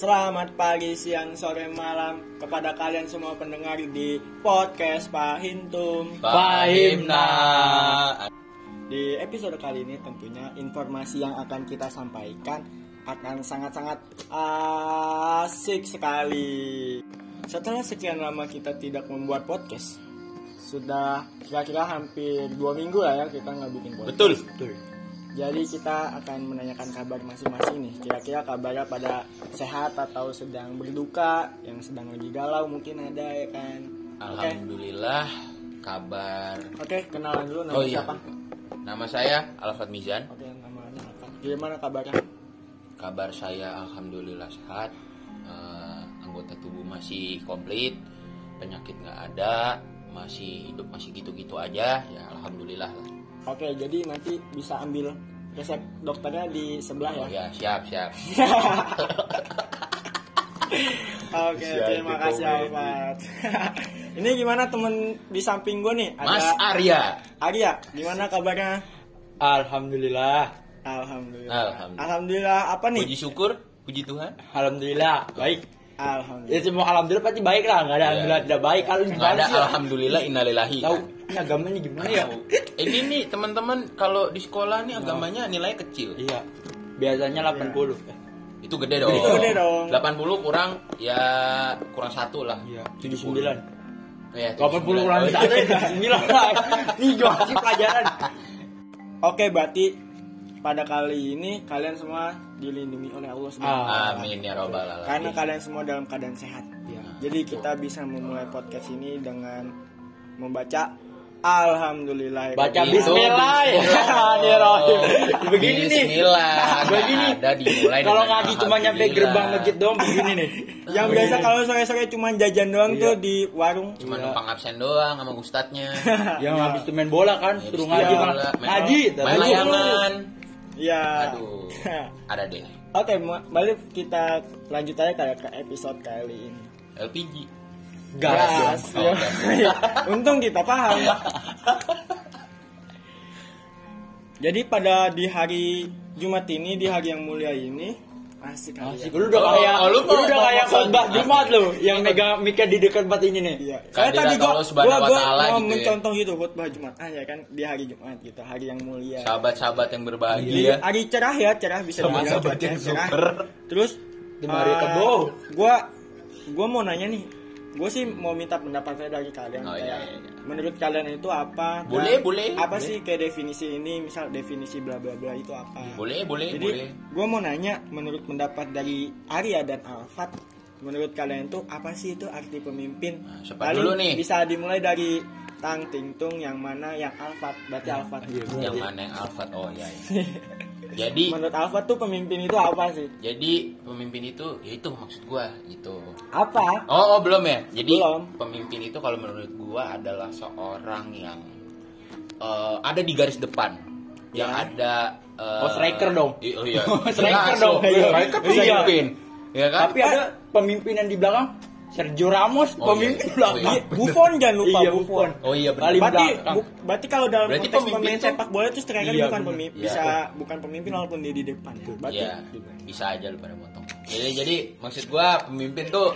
Selamat pagi, siang, sore, malam kepada kalian semua pendengar di podcast Pahintum. Pahimna. Di episode kali ini tentunya informasi yang akan kita sampaikan akan sangat-sangat asik sekali. Setelah sekian lama kita tidak membuat podcast, sudah kira-kira hampir dua minggu lah ya kita nggak bikin podcast. Betul. Jadi kita akan menanyakan kabar masing-masing nih. Kira-kira kabarnya pada sehat atau sedang berduka, yang sedang lagi galau mungkin ada ya kan. Alhamdulillah kabar. oke kenalan dulu nama Oh iya. siapa? Nama saya Alfat Mizan. Oke, namanya apa? Gimana kabarnya? Kabar saya alhamdulillah sehat. Eh, anggota tubuh masih komplit. Penyakit nggak ada. Masih hidup masih gitu-gitu aja. Ya alhamdulillah lah. Oke, jadi nanti bisa ambil resep dokternya di sebelah Oh ya. ya siap siap. Oke, Siap, terima itu kasih. Alfat. Ini gimana temen di samping gue nih? Mas Ada Arya. Arya, gimana kabarnya? Alhamdulillah. Alhamdulillah. Alhamdulillah. Alhamdulillah apa nih? Puji syukur, puji Tuhan. Alhamdulillah. Baik. Alhamdulillah. Ya semua alhamdulillah pasti baik lah. Enggak ada Iya. alhamdulillah tidak baik. Kalau Nggak gimana ada sih? alhamdulillah innalillahi. Tahu ini agamanya gimana ya? Ini nih teman-teman kalau di sekolah nih agamanya nilai kecil. Iya. Biasanya 80. Itu gede dong. Itu gede dong. 80 kurang ya kurang satu lah. Iya. 79. Ya, 80 kurang 1 79 lah. Ini gimana sih pelajaran? Oke, berarti pada kali ini kalian semua dilindungi oleh Allah Subhanahu. Amin ya robbal alamin. Karena kalian semua dalam keadaan sehat. Iya. Jadi kita bisa memulai podcast ini dengan membaca Alhamdulillah. Baca Itu Bismillahirrahmanirrahim. Begini nih. Bismillah. Begini. Ada dimulai Kalau ngaji cuma nyampe gerbang masjid doang begini nih. Yang biasa kalau sore-sore cuma jajan doang Iya. tuh di warung. cuma Iya. numpang absen doang sama ustadznya. Yang habis itu main bola kan, Ya, suruh ngaji malah ngaji. Main layangan. Iya. Aduh. Ada deh. Oke, balik kita lanjut aja kayak ke episode kali ini. LPG. Gas. Oh, Ya. Untung kita paham. Jadi pada di hari Jumat ini, di hari yang mulia ini, asik kali Asik, ya. lu udah Oh, kayak oh, lu lu udah kayak khotbah? Jumat lu yang megang mic di dekat tempat ini nih. Iya. Saya tadi gua gua gua mau gitu ya. mencontoh itu khutbah Jumat. Ah ya kan di hari Jumat gitu, hari yang mulia. Sahabat-sahabat yang Di berbahagia. hari cerah ya, cerah bisa dibilang yang cerah. Terus Di Maria eh, Kebo. Gua gua mau nanya nih. Gue sih mau minta pendapatnya dari kalian. Oh, kayak, iya, iya, iya. Menurut kalian itu apa? Boleh, Dan boleh, Apa boleh. sih kayak definisi ini? Misal definisi bla bla bla itu apa? Boleh, boleh, Jadi boleh. gue mau nanya menurut pendapat dari Arya dan Alfat, menurut kalian tuh apa sih itu arti pemimpin? Nah, siapa Paling dulu nih? Bisa dimulai dari Tang Ting Tung yang mana yang Alfat, berarti Alfat. Yang mana yang Alfat? Oh iya. iya. Jadi Menurut Alfat tuh pemimpin itu apa sih? jadi pemimpin itu ya itu maksud gua gitu. Apa? Oh, oh belum ya. Jadi Belum. pemimpin itu kalau menurut gua adalah seorang yang eh, ada di garis depan, yang Ya. ada. eh, Oh, striker dong. i- Oh iya. Striker Nah, dong. so- Striker Iya. pemimpin. Ya kan? Tapi ada pemimpin yang di belakang Sergio Ramos Oh, pemimpin iya. belakang. Oh, iya. Buffon jangan lupa Iya, Buffon. Oh iya benar. Berarti, bu- berarti kalau dalam Berarti konteks pemimpin pemain sepak bola itu striker Iya, bukan pemimpin, Iya. bisa bukan pemimpin walaupun dia di depan. ya. Berarti Iya, bisa aja lu pada potong. Jadi jadi maksud gua pemimpin tuh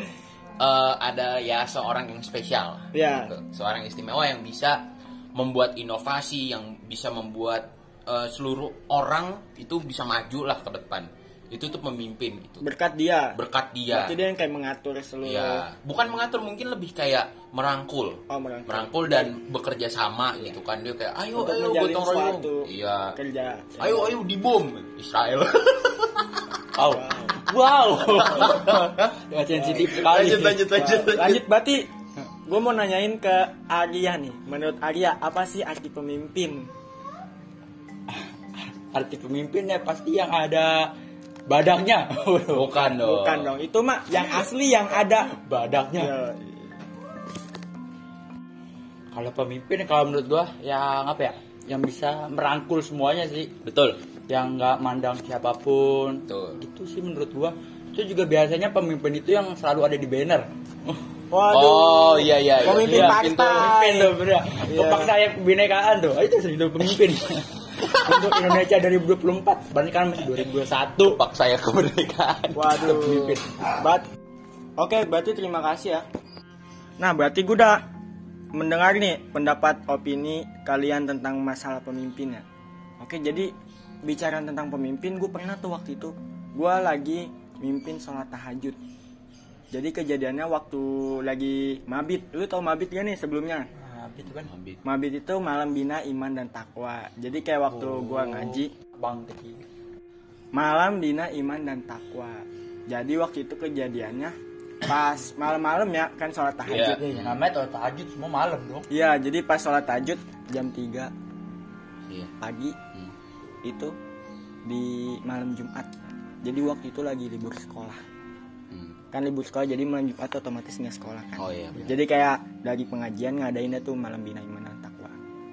eh, ada ya seorang yang spesial. Iya. Gitu. Seorang istimewa yang bisa membuat inovasi yang bisa membuat eh, seluruh orang itu bisa maju lah ke depan. Itu tuh pemimpin gitu. berkat dia. Berkat dia. Berarti dia yang kayak mengatur seluruh. Ya, bukan mengatur mungkin lebih kayak merangkul. Oh, merangkul. Merangkul dan bekerja sama gitu kan dia kayak ayo Untuk ayo gotong royong. Iya. kerja. Ayo ayo dibom Israel. Wow. Wow. Ya, sensitif sekali. lanjut lanjut lanjut. Wah, lanjut berarti gue mau nanyain ke Arya nih. Menurut Arya apa sih arti pemimpin? Arti pemimpin ya pasti yang ada badaknya. Bukan dong. Bukan dong. Itu mah yang asli yang ada. badaknya. Ya, Kalau pemimpin kalau menurut gua yang apa ya? Yang bisa merangkul semuanya sih. Betul. Yang nggak mandang siapa pun. Betul. Itu sih menurut gua. Itu juga biasanya pemimpin itu yang selalu ada di banner. Waduh. Oh iya iya. iya. Pemimpin Iya, partai. Pemimpin tuh bener. Iya. Saya kebinekaan tuh. Itu itu pemimpin. untuk Indonesia 2024 berarti kan masih 2021 Pak saya kemerdekaan. Waduh. Pemimpin. Bat. Oke, berarti terima kasih ya. Nah, berarti gue udah mendengar nih pendapat opini kalian tentang masalah pemimpin ya. Oke, jadi bicara tentang pemimpin, gue pernah tuh waktu itu gue lagi mimpin sholat tahajud. Jadi kejadiannya waktu lagi mabit, lu tau mabit gak nih sebelumnya? Nah, itu kan Mabit. Mabit itu malam bina iman dan takwa. Jadi kayak waktu gua ngaji, bang kecil malam dina iman dan takwa jadi waktu itu kejadiannya pas malam-malam ya kan sholat tahajud ya, namanya kalau tahajud semua malam dong iya jadi pas sholat tahajud jam 3 Iya. pagi Hmm. itu di malam Jumat jadi waktu itu lagi libur sekolah. Kan libur sekolah jadi malam Jumat otomatis nggak sekolah kan Oh iya. benar. jadi kayak dari pengajian ngadainnya tuh malam bina iman dan takwa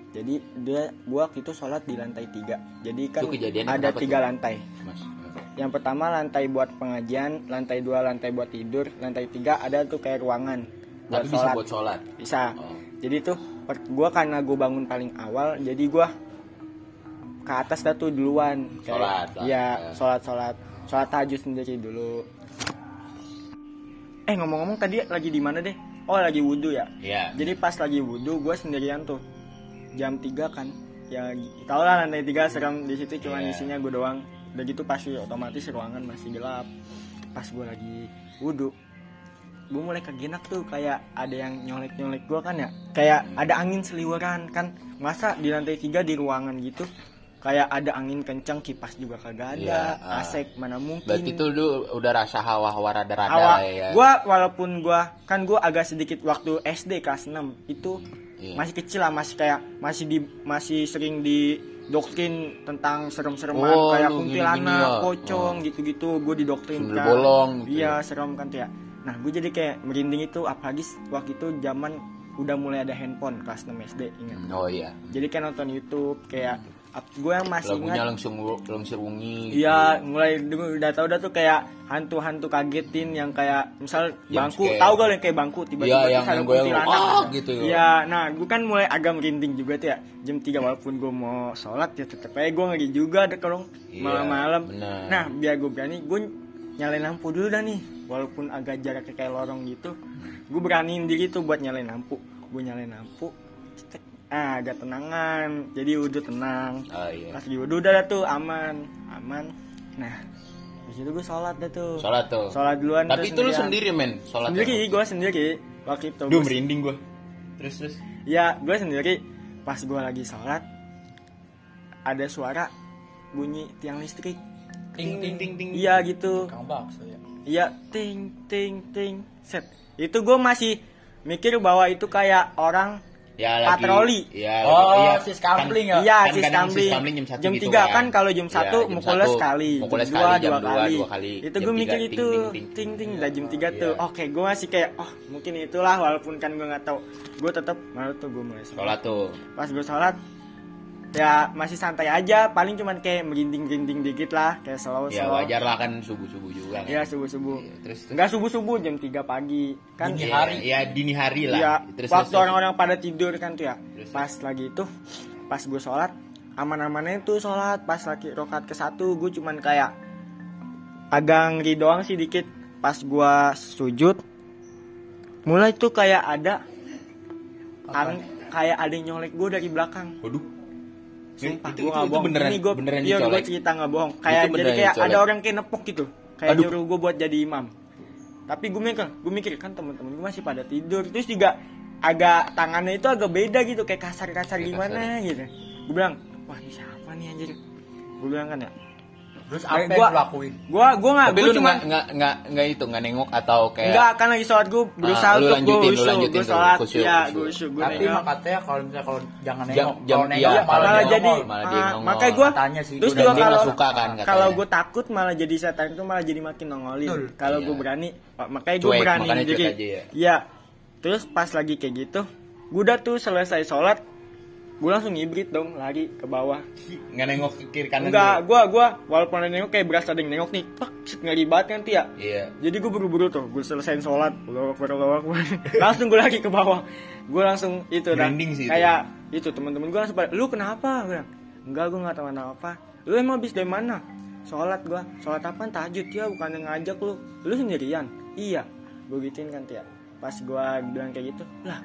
jadi dia gua waktu itu sholat di lantai tiga jadi kan ada tiga tuh? lantai Mas. Yang pertama lantai buat pengajian, lantai dua lantai buat tidur, lantai tiga ada tuh kayak ruangan Tapi bisa buat sholat. Bisa. Oh. Jadi tuh gua karena gue bangun paling awal, jadi gua ke atas dah tuh duluan. Sholat lah. Iya, Ya. sholat sholat sholat tahajud sendiri dulu. Eh ngomong-ngomong tadi lagi di mana deh? Oh lagi wudhu ya. Iya. Jadi pas lagi wudhu gue sendirian tuh jam 3 kan ya tau lah lantai tiga serem di situ cuma Iya. isinya gue doang udah gitu pasti otomatis ruangan masih gelap pas gue lagi wudhu gue mulai keginak tuh kayak ada yang nyolek nyolek gue kan ya kayak ada angin seliweran kan masa di lantai tiga di ruangan gitu kayak ada angin kencang kipas juga kagak ada Iya, ah. asek mana mungkin Berarti itu lu udah rasa hawa-hawa rada-rada ya. gua walaupun gua kan gua agak sedikit waktu SD kelas 6 itu Iya. masih kecil lah masih kayak masih di masih sering di doktrin tentang serem-sereman Oh, kayak kuntilanak, ya. pocong Oh. gitu-gitu gue didoktrin Sundel bolong gitu iya ya. serem kan tuh ya nah gue jadi kayak merinding itu apalagi waktu itu zaman udah mulai ada handphone kelas 6 SD ingat Oh iya. jadi kayak nonton YouTube kayak gue yang masih Lagunya ingat langsung langsung rungi. gitu. Iya, mulai dulu udah tau udah tuh kayak hantu-hantu kagetin yang kayak misal Jump bangku, scare. tahu gak yang kayak bangku tiba-tiba terus yang- ada yang kuntilanak. wah, gitu. Iya, nah gue kan mulai agak merinding juga tuh ya. Jam 3 walaupun gue mau sholat ya tetep aja gue ngeri juga ada kalau Iya, malam-malam. Nah, biar gue berani gue nyalain lampu dulu dah nih. Walaupun agak jaraknya kayak lorong gitu. Gue beraniin diri tuh buat nyalain lampu. Gue nyalain lampu. cetek. Ah, agak tenangan. Jadi udah tenang. Oh iya. pas di wudhu udah dah tuh aman. Aman. Nah di situ gue sholat dah tuh. Sholat tuh. sholat duluan Tapi itu lu sendiri men, sholat. sendiri gue sendiri. Waktu itu Duh merinding gua. Terus terus. ya gue sendiri. Pas gue lagi sholat ada suara bunyi tiang listrik. Ting ting ting ting. Iya gitu. Kang bakso ya? Iya ting ting ting. Set. Itu gue masih mikir bahwa itu kayak orang Ya lagi. Patroli. Ya, Oh, iya. si scambling ya? Iya, kan si kadang scambling. scambling jam satu Jam gitu tiga kan kalau jam satu Iya, jam mukulnya satu, sekali, Mukulnya jam sekali, dua, jam dua dua, kali. dua kali. Itu Jam gue mikir tiga, itu ting, ting, ting udah jam tiga Iya. tuh. Oke, gue masih kayak oh mungkin itulah walaupun kan gue nggak tahu. Gue tetap malu tuh gue mulai sholat. Sholat tuh. Pas gue sholat ya masih santai aja, paling cuman kayak merinding-merinding dikit lah, kayak slow Ya slow. wajar lah kan subuh-subuh juga kan. Iya subuh-subuh. Iya, terus terus. Enggak subuh-subuh jam 3 pagi. Kan Dini Iya, hari. Ya dini hari lah. Iya, Terus waktu terus, orang-orang pada tidur kan tuh ya. Terus, pas lagi itu, pas gue sholat, aman-amannya tuh sholat. Pas lagi rokat ke satu, gue cuman kayak agak ngeri doang sih dikit. Pas gue sujud, mulai tuh kayak ada kayak ada yang nyolek gue dari belakang. Waduh. Sumpah, itu, gue itu, itu bohong. beneran Ini gue, beneran iya, gue cerita nggak bohong. Kayak jadi kayak dicolek. ada orang kayak nepok gitu. Kayak Aduh. nyuruh gue buat jadi imam. Tapi gue mikir, gue mikir kan temen-temen gue masih pada tidur. Terus juga agak tangannya itu agak beda gitu, kayak kasar-kasar gimana kasar. gitu. Gue bilang, wah ini siapa nih anjir? Gue bilang kan ya. Terus apa gua- yang lu lakuin Gue gue nggak, Tapi gue lu cuma nggak nggak nggak nggak itu nggak nengok atau kayak Enggak, kan lagi sholat gue berusaha Ah, lu untuk gue usul, lanjutin gue tuh, sholat, khusyuk, ya khusyuk. gue usul, gue tapi nengok. mah katanya kalau misalnya kalau jangan nengok jam- kalau iya, nengok malah, jadi malah ah, dia nongol. makanya gue Katanya sih, terus gua juga kalau suka kan katanya. kalau gue takut malah jadi setan itu malah jadi makin nongolin kalau Iya. gue berani oh, makanya gue berani makanya jadi aja ya. iya terus pas lagi kayak gitu gue udah tuh selesai sholat gue langsung ngibrit dong lari ke bawah. Nggak nengok ke kiri kanan enggak dulu. gue gue walaupun ada nengok kayak berasa ada yang nengok nih. Pak set, ngeri banget kan ya Iya. jadi gue buru-buru tuh gue selesaiin sholat Akbar, Allahu Akbar. langsung gue lagi ke bawah. Gue langsung itu dah. Merinding sih itu. kayak itu teman-teman gue langsung pada lu kenapa? Gue bilang enggak gue nggak tahu apa. Lu emang habis dari mana? Sholat gue sholat apa tahajud ya bukan yang ngajak lu. Lu sendirian? Iya. Gue gituin kan Tia. Pas gue bilang kayak gitu lah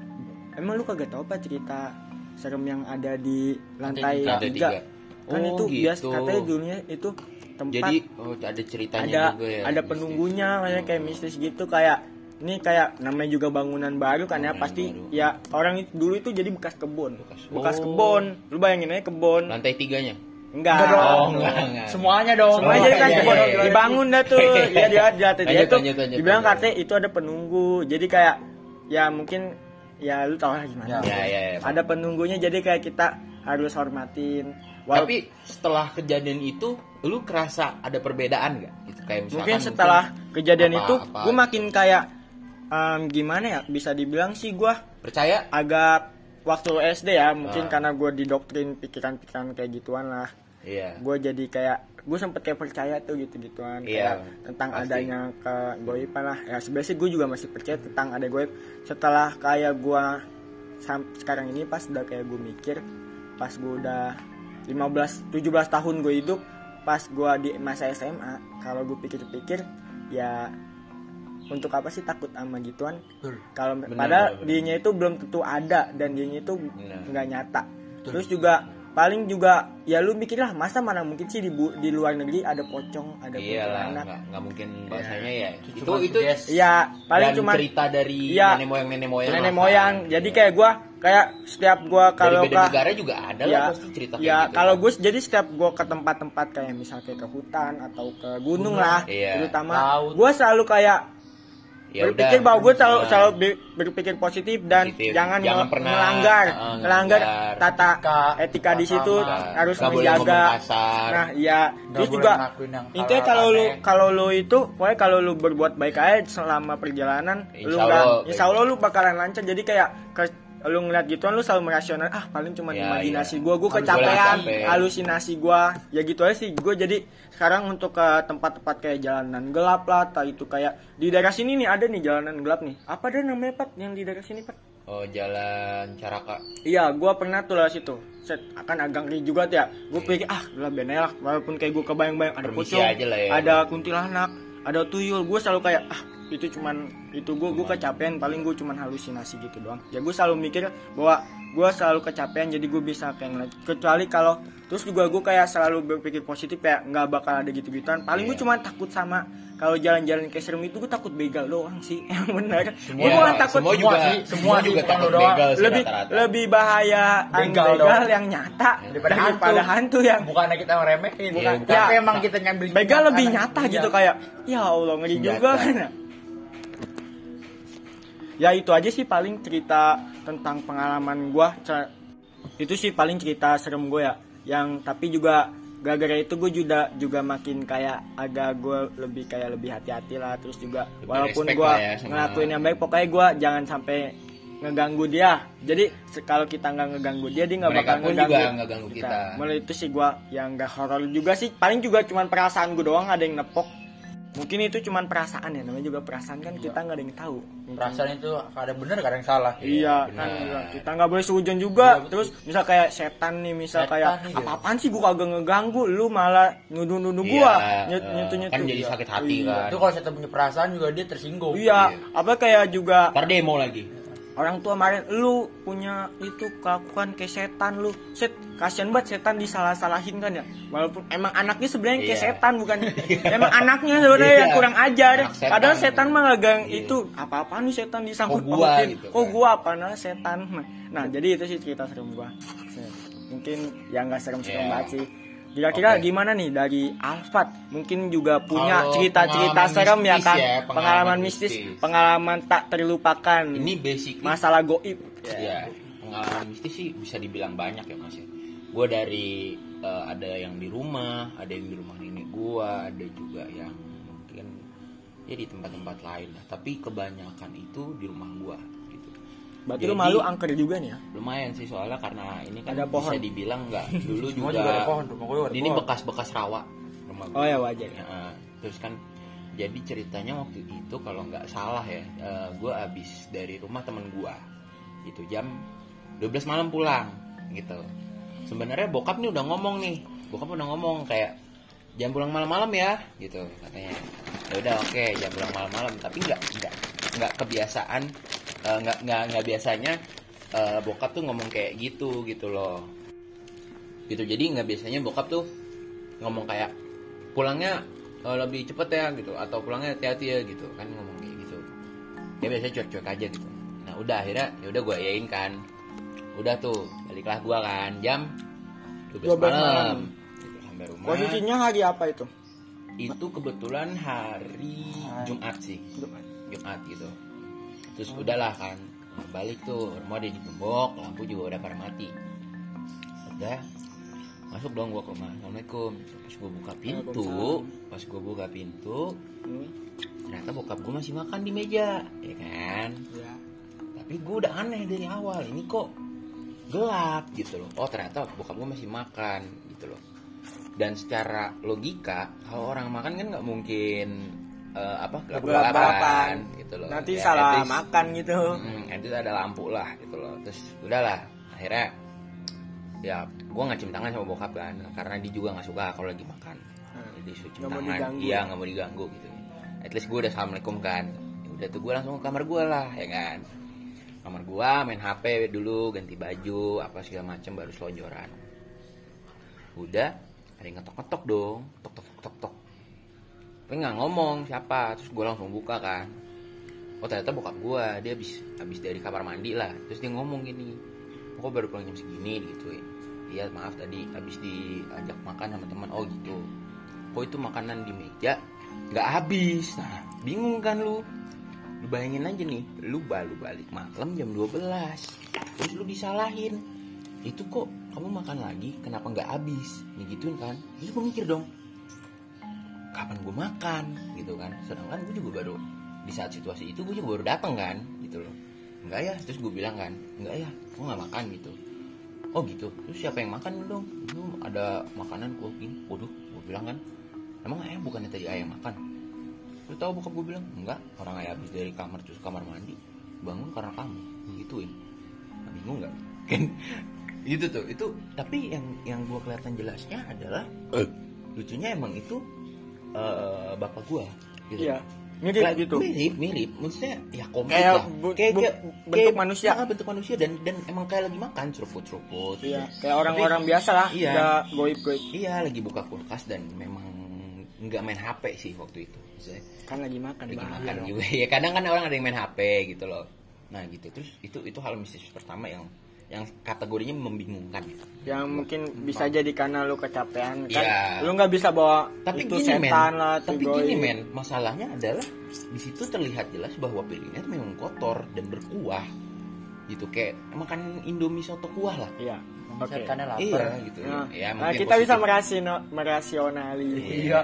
emang lu kagak tahu apa cerita serem yang ada di lantai Lantai tiga tiga. kan Oh, itu bias gitu. katanya dulunya itu tempat Jadi oh, ada ceritanya ada juga ya. ada penunggunya kayak kayak mistis gitu kayak ini kayak namanya juga bangunan baru kan ya pasti baru. ya orang itu dulu itu jadi bekas kebun Bekas- bekas Oh. kebun lu bayangin aja kebun Lantai tiganya. enggak Enggak dong. Oh, enggak, enggak. Semuanya dong. semuanya jadi kan iya, kebun iya, iya. dibangun dah tuh ya dia dia lanjut, dibilang lanjut. katanya itu ada penunggu jadi kayak ya mungkin ya lu tau lah gimana Ya. Ya, ya, ya. ada penunggunya jadi kayak kita harus hormatin Walaupun- Tapi setelah kejadian itu, lu kerasa ada perbedaan nggak? Itu kayak misalkan mungkin setelah kejadian apa- itu apa gue gitu. makin kayak em, gimana ya bisa dibilang sih gue percaya agak waktu SD ya mungkin Ah. karena gue didoktrin pikiran-pikiran kayak gituan lah Iya. gue jadi kayak gue sempet kayak percaya tuh gitu gituan Iya, kayak tentang pasti. adanya kegoiban lah. Ya sebenarnya sih gue juga masih percaya tentang ada goib. Setelah kayak gue sekarang ini pas udah kayak gue mikir pas gue udah 15 17 tahun gue hidup pas gue di masa SMA kalau gue pikir-pikir ya untuk apa sih takut sama gituan? Betul. kalau padahal dianya itu belum tentu ada dan dianya itu nggak nyata. Terus juga paling juga ya lu mikir lah masa mana mungkin sih di, bu- di luar negeri ada pocong ada Iyalah, kuntilanak nggak nggak mungkin bahasanya ya. Itu Cuma itu suges. ya paling cuma cerita dari Iya. nenek moyang nenek moyang. nenek lah, moyang kan. jadi Iya. kayak gua kayak setiap gua dari kalau ke negara juga ada lah ya, pasti cerita ya kayak gitu. kalau gue jadi setiap gua ke tempat-tempat kayak misalnya kayak ke hutan atau ke gunung, lah Iya. terutama Laut. gua selalu kayak Ya berpikir udah. bahwa gue selalu Nah, selalu berpikir positif dan Positif. jangan, Jangan pernah, melanggar uh, melanggar ngelanggar tata etika, etika di situ harus nggak boleh menjaga. nah iya. Nggak terus boleh juga intinya kalau lu kalau lu itu pokoknya kalau lu berbuat baik aja selama perjalanan lu Insya nggak Allah. insya Allah lu bakalan lancar. Jadi kayak ke- lu ngeliat gituan lu selalu merasional ah paling cuma Ya, imajinasi iya. gua gua Harus kecapean halusinasi gua ya gitu aja sih gua jadi sekarang untuk ke tempat-tempat kayak jalanan gelap lah atau itu kayak di daerah sini nih ada nih jalanan gelap nih apa deh namanya Pat yang di daerah sini Pat Oh, jalan Caraka. Iya, gua pernah tuh lewat situ. Set, akan agak ngeri juga tuh ya. Gue pikir ah, lah benelak. Walaupun kayak gue kebayang-bayang ada Permisi pocong, lah ya. ada kuntilanak, ada tuyul. Gue selalu kayak ah, itu cuman itu gue gue kecapean. Paling gue cuman halusinasi gitu doang. Ya gue selalu mikir bahwa gue selalu kecapean jadi gue bisa kayak ngeliat. Kecuali kalau terus juga gue kayak selalu berpikir positif ya nggak bakal ada gitu-gituan. Paling gue Iya. cuma takut sama kalau jalan-jalan kayak serem itu gue takut begal doang sih. Yang benar. Gue Ya, bukan takut semua juga sih, semua semua juga takut bukan lu doang. begal sih lebih rata-rata. lebih bahaya Begal begal, begal yang nyata Daripada daripada hantu. hantu yang Bukannya kita ngeremehin, Iya, bukan. bukan. Tapi Ya, emang kita ngambil begal lebih makanan. nyata Iya. gitu kayak ya Allah ngeri juga kan ya itu aja sih paling cerita tentang pengalaman gua. Ca- itu sih paling cerita serem gue ya. Yang tapi juga gara-gara itu gue juga juga makin kayak agak gue lebih kayak lebih hati-hati lah. Terus juga Lebih walaupun gue ya ngelakuin yang baik pokoknya gue jangan sampai ngeganggu dia. Jadi kalau kita nggak ngeganggu dia dia nggak bakal ngeganggu juga nggak ganggu kita. Mulai itu sih gue yang nggak horor juga sih. Paling juga cuman perasaan gue doang ada yang nepok mungkin itu cuman perasaan ya namanya juga perasaan kan kita nggak ada yang tahu Perasaan itu kadang bener kadang salah. Iya, benar. kan juga. kita nggak boleh seujon juga. Iya. Terus misal kayak setan nih, misal Setan kayak nih, apa-apaan sih gua kagak ngeganggu, lu malah nuduh-nuduh Iya, gua, eh, nyentuh-nyentuh. kan jadi sakit hati Iya. kan. Itu kalau saya punya perasaan juga dia tersinggung. Iya, apa kayak juga Ntar demo lagi. Orang tua kemarin lu punya itu kelakuan kayak setan lu. Set, kasihan banget setan disalah-salahin kan ya. Walaupun emang anaknya sebenarnya kayak Iya. setan bukan emang anaknya sebenarnya Iya. yang kurang ajar. Anak setan. Padahal setan mah gang Iya. itu apa-apaan nih setan disangkut Kok gua gitu Kok kan. gua apa nah setan. Nah, jadi itu sih cerita serem gua. Mungkin yang nggak serem-serem Iya. banget sih. Kira-kira Oke. gimana nih dari Alfat? Mungkin juga punya cerita-cerita pengalaman serem ya kan? ya, pengalaman, pengalaman mistis, mistis. pengalaman tak terlupakan Ini basic masalah goib ya pengalaman mistis sih bisa dibilang banyak ya mas ya gue dari eh, ada yang di rumah ada yang di rumah nenek gue ada juga yang mungkin ya di tempat-tempat lain lah tapi kebanyakan itu di rumah gue berarti Jadi- lu malu angker juga nih ya? Lumayan sih soalnya karena ini kan Ada pohon. bisa dibilang nggak dulu juga, juga ada pohon, rumah gua ada ini bekas-bekas rawa rumah Oh, gua. ya, wajar. Ya, eh, terus kan jadi ceritanya waktu itu kalau nggak salah ya gue abis dari rumah temen gue itu jam 12 malam pulang gitu. Sebenarnya bokap nih udah ngomong nih. Bokap udah ngomong kayak jangan pulang malam-malam ya gitu katanya. Ya udah oke jangan pulang malam-malam. Tapi nggak nggak nggak kebiasaan eh, nggak nggak nggak biasanya eh, bokap tuh ngomong kayak gitu gitu loh. Gitu jadi nggak biasanya bokap tuh ngomong kayak pulangnya eh, lebih cepet ya gitu atau pulangnya hati-hati ya gitu kan ngomong kayak gitu. Dia biasanya cuek-cuek aja gitu. Nah udah akhirnya ya udah gue yain kan. Udah tuh baliklah gua kan jam 12 12 malam, malam. Gitu, sampai rumah. Posisinya hari apa itu? itu kebetulan hari Jumat sih. Jumat gitu terus udahlah kan balik tuh rumah udah digembok lampu juga udah pada mati. Udah masuk dong gua ke rumah. Assalamualaikum. Pas gua buka pintu pas gua buka pintu Hmm. ternyata bokap gua masih makan di meja ya kan? Ya. tapi gue udah aneh dari awal ini kok gelap gitu loh. Oh ternyata bokap gue masih makan gitu loh. Dan secara logika kalau orang makan kan nggak mungkin eh, apa? Kegelapan gitu loh. Nanti Ya, salah least- makan gitu. Hmm, least ada lampu lah gitu loh. Terus udahlah. Akhirnya ya gue nggak cium tangan sama bokap kan karena dia juga nggak suka kalau lagi makan. Jadi suruh cium tangan. diganggu. iya nggak mau diganggu gitu. At least gue udah assalamualaikum kan. Ya udah tuh gue langsung ke kamar gue lah ya kan. Kamar gue main hp dulu ganti baju apa segala macam baru selonjoran. Udah ada yang ngetok ngetok dong tok tok tok tok tapi nggak ngomong siapa. Terus gue langsung buka kan. Oh ternyata bokap gue dia habis habis dari kamar mandi lah. Terus dia ngomong gini kok baru pulang jam segini? Gituin iya maaf tadi habis diajak makan sama teman. Oh gitu. Kok itu makanan di meja nggak habis? Nah bingung kan lu? Lu bayangin aja nih lu baru balik malam jam 12 terus lu disalahin. Itu kok kamu makan lagi? Kenapa nggak habis? Ya gituin kan. Terus gue mikir dong kapan gue makan gitu kan. Sedangkan gue juga baru di saat situasi itu gue juga baru datang kan gitu loh. Enggak ya terus gue bilang kan enggak ya gue nggak makan gitu. Oh gitu? Terus siapa yang makan dong? Itu ada makanan gue gini waduh gue bilang kan emang ayah bukannya tadi ayah makan? Lu tahu bokap gue bilang. Enggak orang ayah habis dari kamar terus kamar mandi bangun karena kamu. Gituin. Nah, bingung nggak? Kan? Gitu tuh. Itu tapi yang yang gue kelihatan jelasnya adalah lucunya emang itu eh, bapak gue gitu Iya. Mirip Kayak gitu. mirip mirip maksudnya ya komplit Kayak lah bu- bu- bentuk manusia. ah, bentuk manusia dan dan emang kayak lagi makan seruput seruput Iya, kayak orang-orang biasa lah. Iya. Goib-goib. iya lagi buka kulkas dan memang nggak main HP sih waktu itu maksudnya Kan lagi makan. lagi bahaya makan dong. juga ya kadang kan orang ada yang main HP gitu loh nah gitu terus itu itu hal mistis pertama yang yang kategorinya membingungkan Yang mungkin bisa jadi karena lu kecapean kan. Iya. Lu nggak bisa bawa tapi itu gini men setan lah, itu tapi gini men masalahnya adalah di situ terlihat jelas bahwa piringnya itu memang kotor dan berkuah gitu kayak makan indomie soto kuah lah Iya. Oke. Setannya lapar. iya gitu Nah, ya nah, kita bisa positif. merasino, merasionali. iya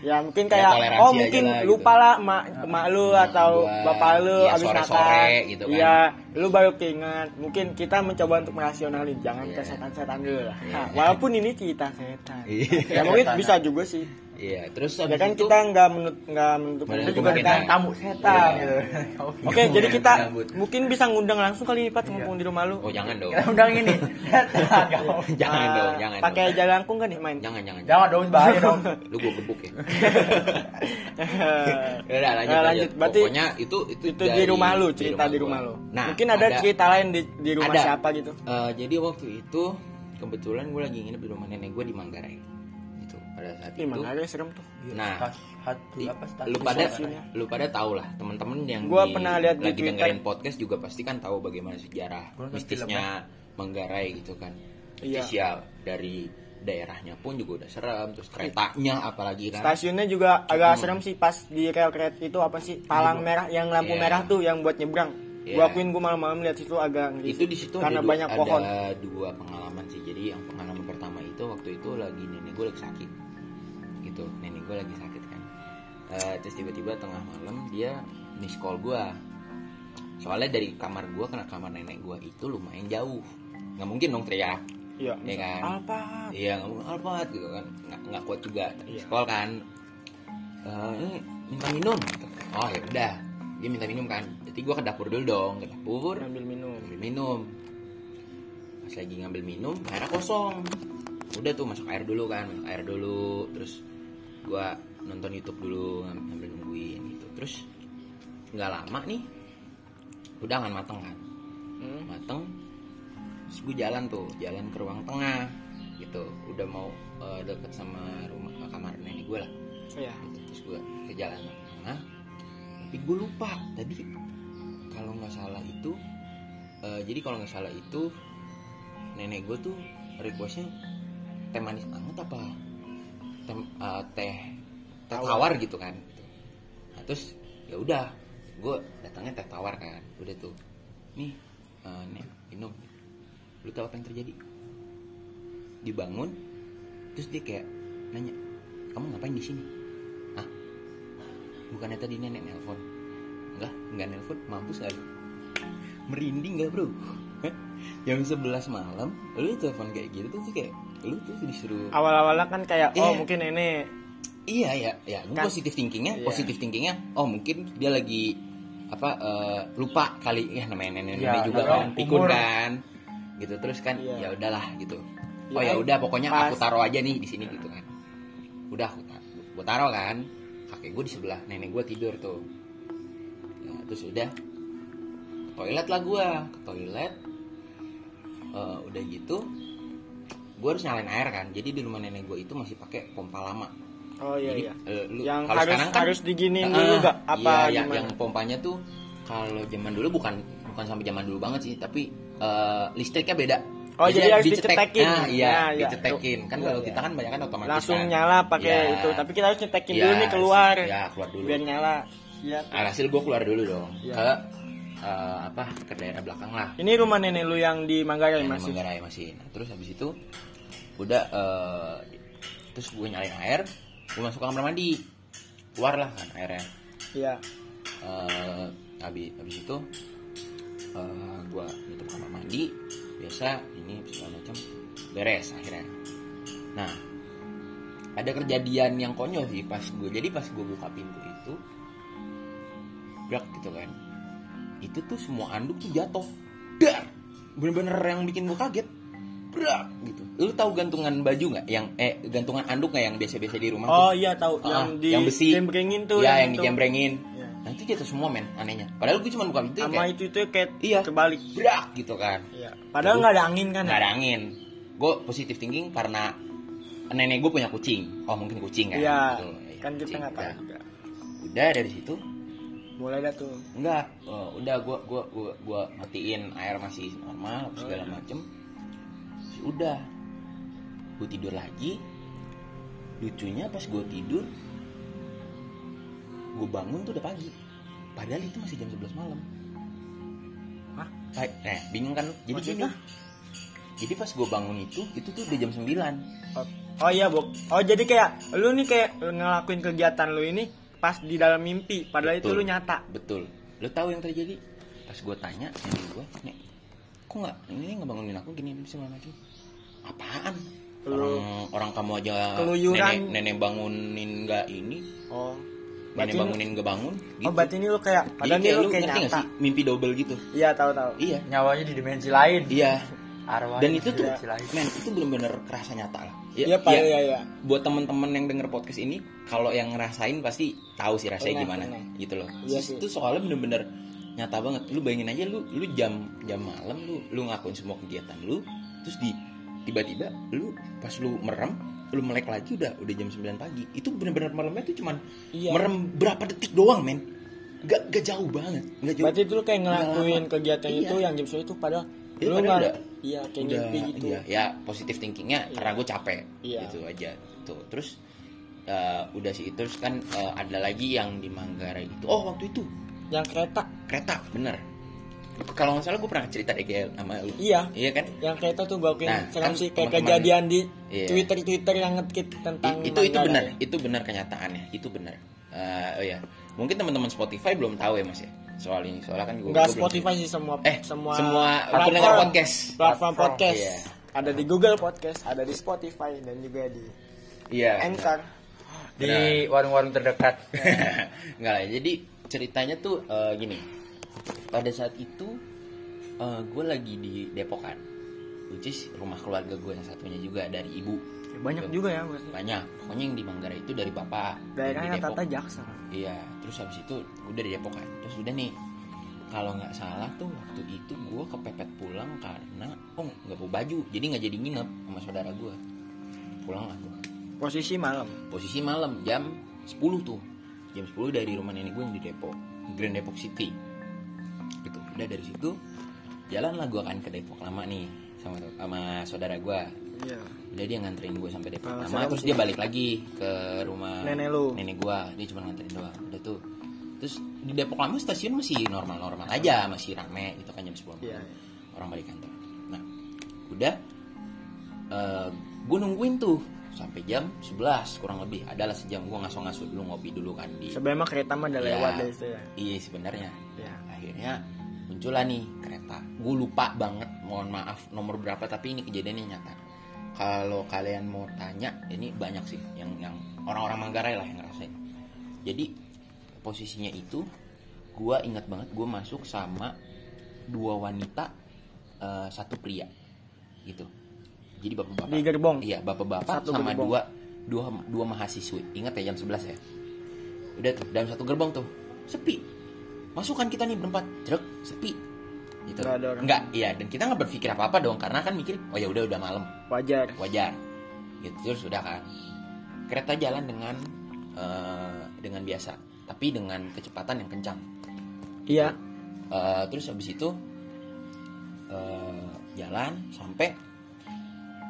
Ya mungkin Ya, kayak toleransi oh mungkin lah, gitu. lupa lah mak mak lu atau gua, bapak lu iya, abis sore-sore makan. gitu kan. Iya, lu baru keinget. Mungkin kita mencoba untuk merasionalin, jangan Iya. ke setan-setan dulu lah. Iya. Nah, walaupun ini kita setan. Iya. Ya mungkin bisa juga sih. Iya terus Ya kan itu kita nggak menut nggak menutup kita juga kita tamu setan Iya. gitu. Oke, jadi kita Gabut. mungkin bisa ngundang langsung kali Pak mumpung di rumah lu. oh jangan dong Kita undang ini. Jangan Ah, dong jangan Pakai jalangkung kan nih main? jangan jangan Jangan dong bahaya dong. lu gue gebuk ya Ya Udah, lanjut, Nah, lanjut. Berarti Pokoknya itu itu, itu di rumah lu, cerita di rumah lu. Nah, Mungkin ada, cerita lain di, di rumah ada. siapa gitu. Eh, jadi waktu itu kebetulan gue lagi nginep di rumah nenek gue di Manggarai. Pada saat Ih, itu. Manggarai serem tuh. Nah, hatu apa lu pada sosialnya. lu pada tahu lah teman-teman yang Gua di- pernah lihat di lagi Twitter. dengerin podcast juga pasti kan tahu bagaimana sejarah Gua mistisnya Manggarai gitu kan. Iya. Ya dari daerahnya pun juga udah serem terus keretanya apalagi kan Stasiunnya juga agak serem sih pas di rel kereta itu apa sih? Palang merah yang lampu Iya. merah tuh yang buat nyebrang. Iya. Gua akuin gua malam-malam lihat itu agak ngeri itu di situ karena ada banyak ada pohon. dua pengalaman sih jadi yang pengalaman pertama itu waktu itu lagi nenek gue lagi sakit gitu. Nenek gue lagi sakit kan. Eh, terus tiba-tiba tengah malam dia miss call gue soalnya dari kamar gue ke kamar nenek gue itu lumayan jauh. Nggak mungkin dong teriak. Iya, Iya kan? Apa? iya nggak mungkin alfat gitu kan. Nggak nggak kuat juga. Iya. miss call kan. Eh, ini minta minum. Oh ya udah. Dia minta minum kan. Jadi gue ke dapur dulu dong ke dapur. Ambil minum. ambil minum. Pas lagi ngambil minum airnya kosong. Udah tuh masuk air dulu kan masuk air dulu. Terus gua nonton YouTube dulu ngam- ngambil nungguin gitu terus nggak lama nih udah kan mateng kan Hmm. mateng terus gue jalan tuh jalan ke ruang tengah gitu udah mau eh, deket sama rumah kamar nenek gue lah Iya. gitu. terus gue ke jalan tengah tapi gue lupa tadi kalau nggak salah itu eh, jadi kalau nggak salah itu nenek gue tuh requestnya teh manis banget apa teh eh, teh teh Tawar. tawar gitu kan. Nah, terus ya udah gue datangnya teh tawar kan. Udah tuh nih eh, nek minum. Lu tahu apa yang terjadi? Dibangun terus dia kayak nanya kamu ngapain di sini? Ah bukannya tadi nenek nelpon? Enggak enggak nelpon mampus lu merinding gak bro? Jam 11 malam lu telepon kayak gitu tuh kayak lu tuh disuruh Awal-awalnya kan kayak oh Iya. mungkin ini Iya ya, ya. Gue Kan- positif thinkingnya, Iya. positif thinkingnya. Oh mungkin dia lagi apa eh, lupa kali ya namanya nenek-nenek Iya, juga namanya kan, pikun kan, gitu terus kan Iya. ya udahlah gitu. Iya, Oh ya udah pokoknya pas- aku taruh aja nih di sini gitu kan. Udah aku taruh, gue taruh kan. Kakek gue di sebelah, nenek gue tidur tuh. Nah, terus udah ke toilet lah gue, ke toilet. Eh, udah gitu, gue harus nyalain air kan. Jadi di rumah nenek gue itu masih pakai pompa lama. oh iya Jadi, iya. eh, lu- Yang kalau harus sekarang kan- harus diginiin Ah, dulu gak apa iya, yang, yang pompanya tuh kalau zaman dulu bukan bukan sampai zaman dulu banget sih, tapi eh, listriknya beda. Oh, jadi harus dicetek. dicetekin. Nah, iya, Nah, iya. dicetekin. Kan kalau iya. kita kan banyak kan otomatis. Langsung kan. nyala pakai Iya. itu, tapi kita harus nyetekin Iya, dulu nih keluar. Ya, keluar dulu. Biar nyala. Iya. Alhasil gue keluar dulu dong Iya. ke eh, apa ke daerah belakang lah. Ini rumah nenek lu yang di Manggarai masih. Manggarai masih. Nah, terus habis itu udah eh, terus gue nyalain air, gue masuk ke kamar mandi. Keluar lah kan airnya. Iya. eh habis habis itu eh gua nutup kamar mandi. Biasa ini segala macam. Beres akhirnya. Nah ada kejadian yang konyol sih pas gue jadi pas gue buka pintu itu brak gitu kan. Itu tuh semua anduk tuh jatuh. Dar! Bener-bener yang bikin gue kaget brak gitu lu tahu gantungan baju nggak yang eh gantungan anduk nggak yang biasa-biasa di rumah tuh? Oh iya tahu Ah, yang di yang besi jembrengin tuh ya yang itu. dijembrengin Iya. nah itu jatuh semua men anehnya padahal gue cuma buka pintu Sama kayak itu tuh kayak Iya. kebalik. brak gitu kan Iya. Padahal nggak ada angin kan? nggak ada angin gue positif thinking karena nenek gue punya kucing oh mungkin kucing kan Iya. Gitu. Ya, Kan kita nggak tahu Udah. juga. udah dari situ Mulai dah tuh. enggak Oh, udah gue gua gua gua matiin air masih normal segala macem Terus udah gue tidur lagi lucunya pas gue tidur gue bangun tuh udah pagi padahal itu masih jam 11 malam Hah? Eh bingung kan lu? jadi gini Maksudnya? jadi pas gue bangun itu itu tuh udah jam 9 Oh, oh iya, Bok. Oh jadi kayak lu nih kayak ngelakuin kegiatan lu ini pas di dalam mimpi, padahal itu Betul. lu nyata. betul lu tahu yang terjadi pas gue tanya nenek gue nek kok nggak ini ngebangunin aku gini segala macam apaan Lu- orang orang kamu aja Keluyuran. nenek nenek bangunin nggak ini Oh. nenek bangunin nggak bangun gitu. Oh, berarti ini lu kayak Jadi padahal ini kayak lu kayak nyata. sih mimpi double gitu Iya, tahu-tahu. iya Nyawanya di dimensi lain. iya Arwah dan itu tuh lain. men itu bener-bener kerasa nyata lah Iya, Pak. Iya, iya. buat temen-temen yang denger podcast ini kalau yang ngerasain pasti tahu sih rasanya Pernah, gimana pernah. gitu loh Iya Terus sih. itu soalnya bener-bener nyata banget lu bayangin aja lu lu jam jam malam lu lu ngakuin semua kegiatan lu terus di tiba-tiba lu pas lu merem lu melek lagi udah udah jam 9 pagi. Itu bener-bener malamnya tuh cuman Iya. merem berapa detik doang men. Gak, gak jauh banget gak jauh. Berarti itu lu kayak ngelakuin kegiatan Iya. itu yang jam sepuluh itu padahal Iya, lu nggak udah- iya kayak udah ngimpi gitu. iya, ya positif thinkingnya karena gue capek Iya. gitu aja. Tuh terus eh, udah sih terus kan eh, ada lagi yang di Manggarai itu. Oh waktu itu. Yang kereta. kereta bener kalau nggak salah gue pernah cerita deh kayak sama lu Iya. iya kan Yang kereta tuh gua Nah, kan sih kayak kejadian di Iya. Twitter Twitter yang ngekit tentang I- itu itu benar itu benar kenyataannya itu benar Eh, oh ya mungkin teman-teman Spotify belum tahu ya mas ya soal ini soalnya kan gue Enggak gue belum- Spotify sih semua eh semua semua platform, podcast platform podcast. Iya. Ada di Google Podcast, ada di Spotify dan juga di iya Anchor. Di warung-warung terdekat. Enggak lah, jadi ceritanya tuh eh, gini. Pada saat itu gue lagi di Depok kan. which is rumah keluarga gue yang satunya juga dari ibu Ya, banyak juga ya berarti. banyak pokoknya yang di Manggarai itu dari bapak Daerahnya. Tata Jaksa. iya terus habis itu gue dari Depok kan terus udah nih kalau nggak salah tuh waktu itu gue kepepet pulang karena oh nggak bawa baju jadi nggak jadi nginep sama saudara gue pulang lah gue Posisi malam. posisi malam jam 10 tuh jam 10 dari rumah nenek gue yang di Depok Grand Depok City gitu udah dari situ jalan lah gue kan ke Depok lama nih sama sama saudara gue Iya. udah dia nganterin gue sampai Depok Ah, lama terus dia balik lagi ke rumah Nenek lu. nenek gue dia cuma nganterin doang udah tuh terus di Depok lama stasiun masih normal-normal aja masih rame gitu kan jam 10 malam. Iya. orang balik kantor nah udah gue nungguin tuh sampai jam 11 kurang lebih adalah sejam gue ngaso-ngaso dulu ngopi dulu kan di Sebenarnya kereta mah udah Iya. lewat situ ya. iya sebenarnya Iya. Akhirnya muncullah nih kereta. Gue lupa banget mohon maaf nomor berapa tapi ini kejadiannya nyata. Kalau kalian mau tanya ini banyak sih yang yang orang-orang Manggarai lah yang ngerasain. Jadi posisinya itu gue ingat banget gue masuk sama dua wanita eh, satu pria gitu. Jadi bapak-bapak. Di gerbong. iya bapak-bapak Satu sama gerbong. dua dua dua mahasiswi. Ingat ya jam 11 ya? Udah tuh dalam satu gerbong tuh. Sepi masukkan kita nih berempat. Jeruk sepi. Gitu. Nggak ada orang. nggak iya dan kita nggak berpikir apa apa dong karena kan mikir oh ya udah udah malam. Wajar. wajar. Gitu terus sudah kan kereta jalan dengan eh, dengan biasa tapi dengan kecepatan yang kencang. Iya. Eh, terus habis itu eh, jalan sampai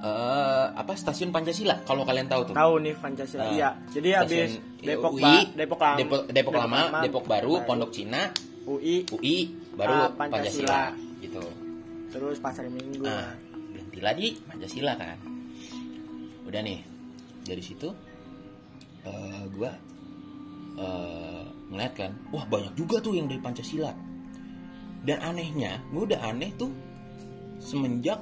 eh, apa stasiun Pancasila kalau kalian tahu tuh Tahu nih Pancasila. Nah, iya. Jadi habis Depok UI, Ba- Depok Lama, Depok, Depok Lama, Depok Baru, Pondok Cina, UI, UI, baru Ah, Pancasila. Pancasila. gitu. terus Pasar Minggu. Nah, berhentilah di Pancasila kan. Udah nih, dari situ eh gua eh ngeliat kan, wah banyak juga tuh yang dari Pancasila. Dan anehnya, gue udah aneh tuh semenjak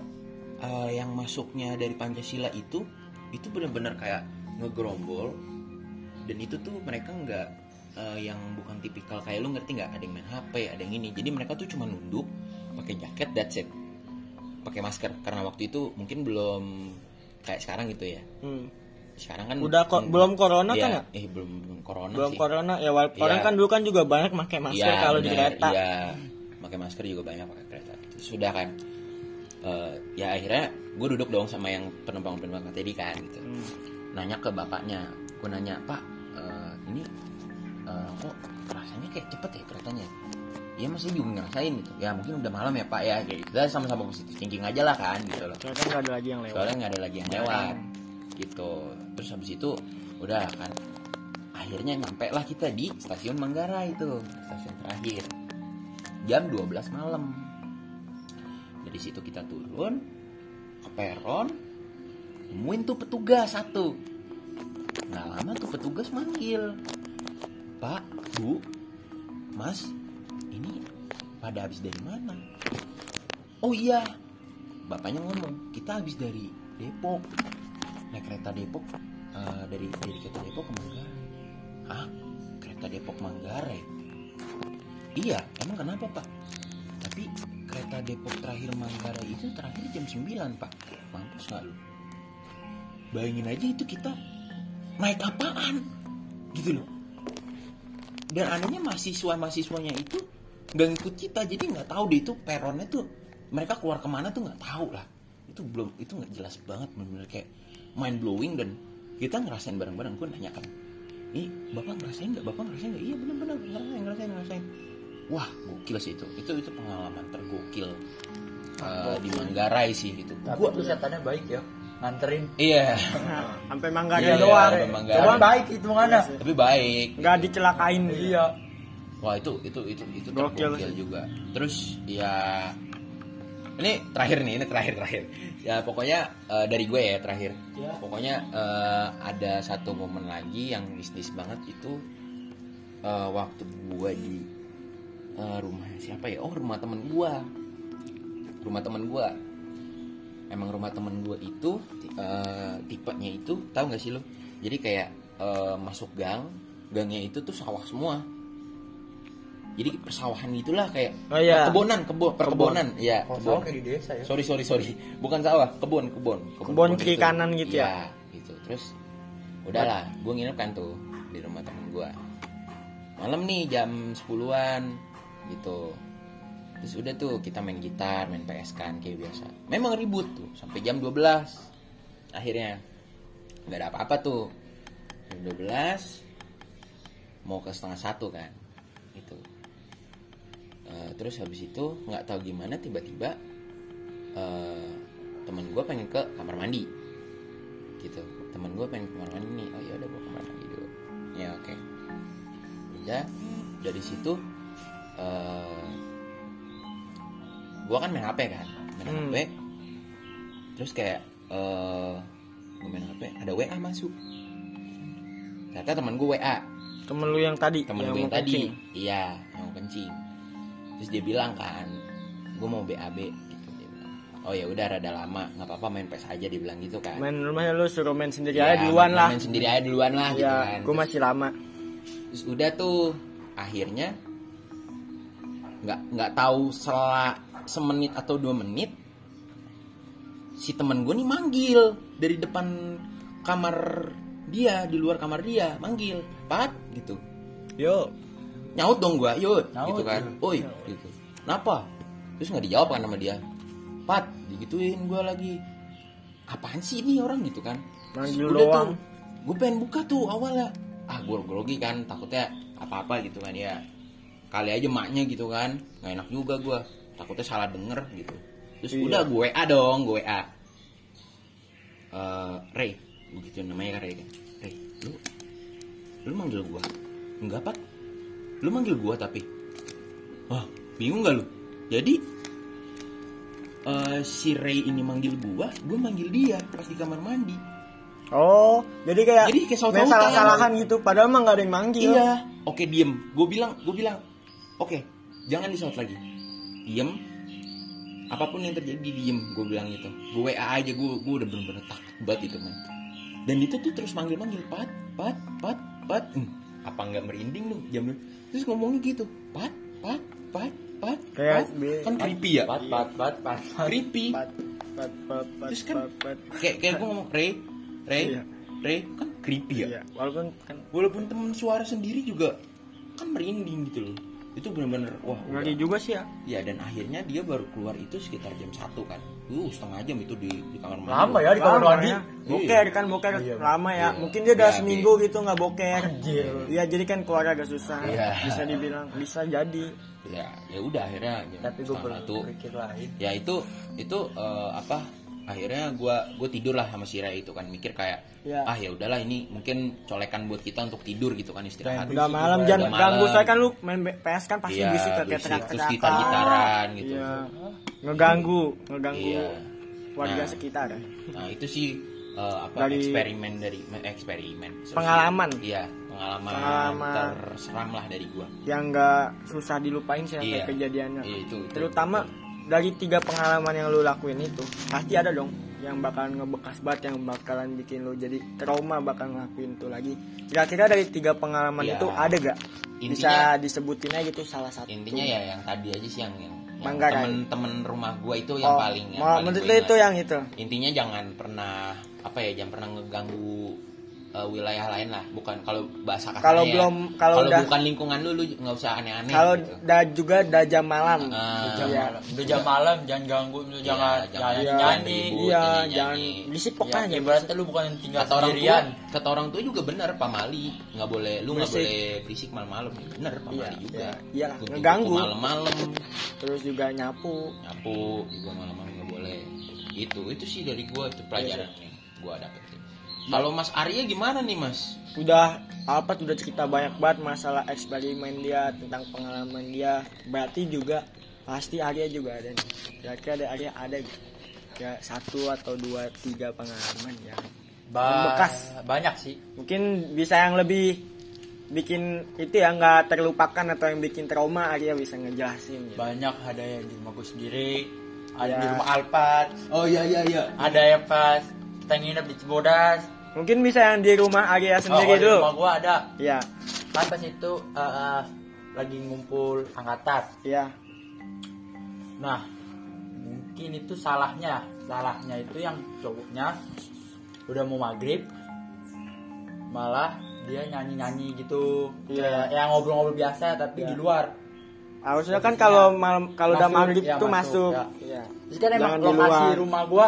eh, yang masuknya dari Pancasila itu, itu bener-bener kayak ngegerombol. Dan itu tuh mereka nggak eh, yang bukan tipikal kayak lu ngerti nggak ada yang main HP, ada yang ini. Jadi mereka tuh cuma nunduk, pakai jaket, that's it pakai masker karena waktu itu mungkin belum kayak sekarang gitu ya Hmm. sekarang kan Udah hmm, belum corona iya, kan ya? eh belum belum corona Belum sih corona ya walaupun orang kan dulu kan juga banyak pakai masker Iya, kalau di kereta. iya pakai masker juga banyak pakai kereta sudah kan Eh, ya akhirnya gue duduk dong sama yang penumpang penumpang tadi kan gitu. Hmm. nanya ke bapaknya. Gue nanya pak eh, ini eh, kok rasanya kayak cepet ya keretanya Iya masih juga ngerasain gitu. Ya mungkin udah malam ya pak ya kayak gitu. Kita sama-sama positif thinking aja lah kan gitu loh. Ternyata nggak ada lagi yang lewat. soalnya nggak ada lagi yang lewat gitu. Terus habis itu udah kan akhirnya nyampe lah kita di stasiun Manggarai itu stasiun terakhir. Jam 12 malam dari situ kita turun ke peron nemuin tuh petugas satu. Nggak lama tuh petugas manggil pak bu mas ini pada habis dari mana? Oh iya bapaknya ngomong kita habis dari Depok. Naik kereta Depok eh, dari dari kereta Depok ke Manggarai. Hah? Kereta Depok Manggarai? Iya emang kenapa pak? Tapi kereta Depok terakhir Manggarai itu terakhir jam 9 pak. Mampus nggak lu? Bayangin aja itu kita naik apaan? Gitu loh. Dan anehnya mahasiswa mahasiswanya itu nggak ngikut kita jadi nggak tahu deh itu peronnya tuh mereka keluar ke mana tuh nggak tahu lah. Itu belum itu nggak jelas banget benar-benar kayak mind blowing dan kita ngerasain bareng-bareng. Gue nanya kan ini bapak ngerasain nggak? Bapak ngerasain nggak? Iya benar-benar ngerasain ngerasain ngerasain wah gokil sih itu itu itu pengalaman tergokil uh, di Manggarai sih gitu Tapi Gua- itu setannya baik ya. Nganterin. iya sampai Manggarai Iya, doang. sampai Manggarai. Cuman baik itu mana? tapi baik Nggak dicelakain. Iya. Wah itu itu itu itu Gokil tergokil sih. juga. Terus ya ini terakhir nih ini terakhir terakhir. Ya pokoknya eh, dari gue ya terakhir. Ya. Pokoknya eh, ada satu momen lagi yang mistis banget itu eh, waktu gue di eh, rumah siapa ya? Oh rumah temen gue. Rumah temen gue. Emang rumah temen gue itu eh, tipenya itu tahu nggak sih lo? Jadi kayak eh, masuk gang, gangnya itu tuh sawah semua jadi persawahan gitulah kayak Oh, iya. kebonan kebun perkebunan ya Kalau kebun sawah kayak di desa ya. sorry sorry sorry bukan sawah kebun kebun Kebun kiri kanan gitu ya? Iya, gitu terus udahlah gue nginep kan tuh di rumah temen gue malam nih jam 10-an gitu. Terus udah tuh kita main gitar main PS kan kayak biasa. Memang ribut tuh sampai jam 12 akhirnya nggak ada apa-apa tuh. Jam 12 mau ke setengah satu kan gitu. Eh, terus habis itu nggak tahu gimana tiba-tiba eh, temen gue pengen ke kamar mandi. Gitu temen gue pengen ke kamar mandi nih. Oh ya udah gue kamar mandi dulu. Ya oke. Udah dari situ eh gue kan main hp kan main Hmm. hp terus kayak eh gue main hp ada wa masuk ternyata temen gue wa Temen lu yang tadi temen yang gue yang tadi kencing. iya yang mau kencing terus dia bilang kan gue mau BAB gitu dia bilang oh ya udah rada lama nggak apa-apa main PS aja dia bilang gitu kan Main rumahnya lu suruh main sendiri Ya, aja duluan lah. main sendiri aja duluan lah gitu Ya, kan gue masih lama. terus udah tuh akhirnya nggak nggak tahu setelah semenit atau dua menit si temen gue nih manggil dari depan kamar dia di luar kamar dia manggil pat gitu. Yo, nyaut dong yuk Nyaut, gitu kan. yuk. oi gitu. Kenapa? Terus nggak dijawab kan sama dia. Pat digituin gua lagi. Apaan sih ini orang? gitu kan. Manggil Udah doang. tuh gue pengen buka tuh awalnya. Ah gue grogi kan takutnya apa apa gitu kan ya kali aja maknya gitu kan. Nggak enak juga gua. Takutnya salah denger gitu. Terus Iya. udah gue WA dong gue WA Eh, Ray. Begitu namanya kan Ray kan. Ray lu lu manggil gua? Enggak pak. Lu manggil gua tapi. Wah bingung gak lu? Jadi eh, si Ray ini manggil gua gua manggil dia pas di kamar mandi. Oh, jadi kayak Jadi kayak salah-salahan gitu. Padahal mah gak ada yang manggil. iya. Oke diem. Gue bilang gue bilang oke jangan disaut lagi. Diem. Apa pun yang terjadi diem gue bilang gitu. Gue WA aja gue gue udah bener-bener takut banget itu man dan itu tuh terus manggil-manggil pat pat pat pat. Hmm, apa nggak merinding lu jam terus ngomongnya gitu pat pat pat pat Kayak pat. kan creepy ya? Pat pat pat pat. pat. creepy. Pat, pat, pat, pat, Terus kan- kayak kayak gue ngomong Ray Ray Iya. Ray kan creepy ya? Iya, walaupun kan walaupun temen suara sendiri juga kan merinding gitu loh itu bener-bener wah ngeri udah. juga sih ya. ya dan akhirnya dia baru keluar itu sekitar jam satu kan uh setengah jam itu di, di kamar mandi Lama ya di kamar mandi. ya. Boker kan boker Iya. lama ya. Iya. Mungkin dia udah Iya, seminggu gitu nggak boker. Anjir. Iya, jadi kan keluar agak susah. Iya. Bisa dibilang bisa jadi. ya ya udah akhirnya jam Tapi gue satu lain. ya itu itu eh, apa akhirnya gua gue tidur lah sama si Ray itu kan mikir kayak Iya. ah ya udahlah ini mungkin colekan buat kita untuk tidur gitu kan istirahat Udah malam jangan malam. ganggu saya kan lu main PS kan pasti Iya, berisik kayak teriak Terus gitar-gitaran gitu. Iya. Ngeganggu, ngeganggu Iya. warga Nah. sekitar. ya. Nah itu sih eh, apa Dari- eksperimen dari eksperimen Pengalaman. Iya pengalaman, Pengalaman. terseram lah dari gua. Yang nggak susah dilupain sih Iya. kejadiannya. Iya, itu, itu. Terutama dari tiga pengalaman yang lu lakuin itu pasti ada dong yang bakalan ngebekas banget yang bakalan bikin lu jadi trauma bakal ngelakuin itu lagi. Kira-kira dari tiga pengalaman Iya. itu ada gak? Bisa Intinya- disebutin aja gitu salah satu. Intinya ya yang tadi aja sih yang yang, temen-temen rumah gua itu yang Oh, paling yang paling menurut lu itu yang itu. Intinya jangan pernah apa ya jangan pernah ngeganggu eh, wilayah lain lah bukan kalau bahasa kasarnya Kalau ya. belum- kalau udah- bukan lingkungan lu lu nggak usah aneh-aneh Kalau gitu. da juga da jam malam. Ah. Jam Iya. malam. Udah jam malam jangan ganggu, lu Iya, jangan jangan- jangan Iya. nyanyi. Iya, jangan berisik Ya, pokoknya. ibaratnya lu bukan tinggal kata orang tua kata orang tua juga benar pamali nggak boleh lu nggak boleh berisik malam-malam bener pamali Iya, juga iya. Iya, ngeganggu. malam-malam Terus juga nyapu. nyapu juga malam-malam nggak boleh itu itu sih dari gua itu pelajaran yang gua dapetin kalau Mas Arya gimana nih Mas udah apa udah cerita banyak banget masalah eksperimen dia tentang pengalaman dia berarti juga pasti Arya juga ada nih kira-kira ada Arya ada gitu ya satu atau dua tiga pengalaman ya Ba- bekas. Banyak sih. mungkin bisa yang lebih bikin itu ya nggak terlupakan atau yang bikin trauma Arya bisa ngejelasin gitu. Banyak ada yang di rumah gue sendiri, ada Ya. di rumah Alpat, oh iya iya iya ada yang pas kita nginep di Cibodas. mungkin bisa yang di rumah Arya sendiri oh, dulu rumah gue ada. ya Kan pas itu eh, eh, lagi ngumpul angkatan Iya. nah mungkin itu salahnya salahnya itu yang cowoknya udah mau maghrib malah dia nyanyi nyanyi gitu Iya. kayak yang ngobrol-ngobrol biasa tapi Iya. di luar Harusnya kan kalau malam kalau udah maghrib ya, tuh masuk, masuk. ya. Iya. Terus kan emang Jangan lokasi luar. rumah gua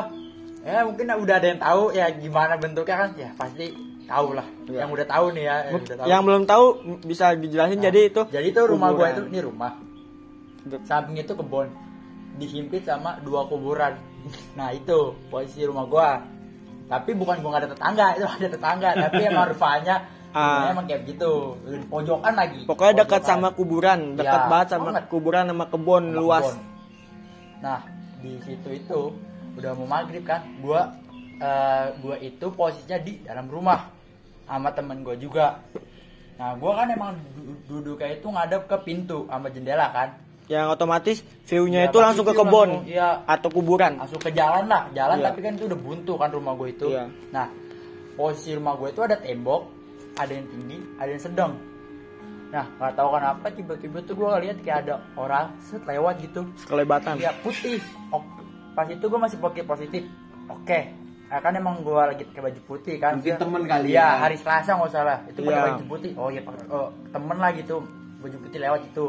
ya mungkin udah ada yang tahu ya gimana bentuknya kan ya pasti tahu lah Iya. yang udah tahu nih ya yang, udah tahu. Yang belum tahu bisa dijelasin Nah, jadi itu. jadi itu rumah gua kuburan. itu ini rumah samping itu kebun dihimpit sama dua kuburan nah itu posisi rumah gua tapi bukan gua nggak ada tetangga itu ada tetangga tapi emang rupanya Ah. rumahnya emang kayak gitu pojokan lagi Pokoknya dekat sama kuburan, dekat Ya, banget sama banget. kuburan sama kebun Sama luas. kebun. Nah, di situ itu udah mau maghrib kan, gua eh, gua itu posisinya di dalam rumah sama temen gua juga. Nah, gua kan emang du- duduknya itu ngadep ke pintu sama jendela kan. Yang otomatis view-nya Ya, itu langsung ke kebun langsung, Iya, atau kuburan. langsung ke jalan lah, jalan Iya. tapi kan itu udah buntu kan rumah gue itu. Iya. Nah, posisi rumah gue itu ada tembok, ada yang tinggi, ada yang sedang. Nah, nggak tahu kenapa tiba-tiba tuh gue lihat kayak ada orang set lewat gitu. Kelebatan. Iya putih. Pas itu gue masih pakai positif. Oke. Nah, kan emang gue lagi pakai baju putih kan. Mungkin temen kali Iya, ya. hari Selasa nggak salah. Itu pakai Iya. baju putih. Oh iya, pakai oh, temen lah gitu. Baju putih lewat itu.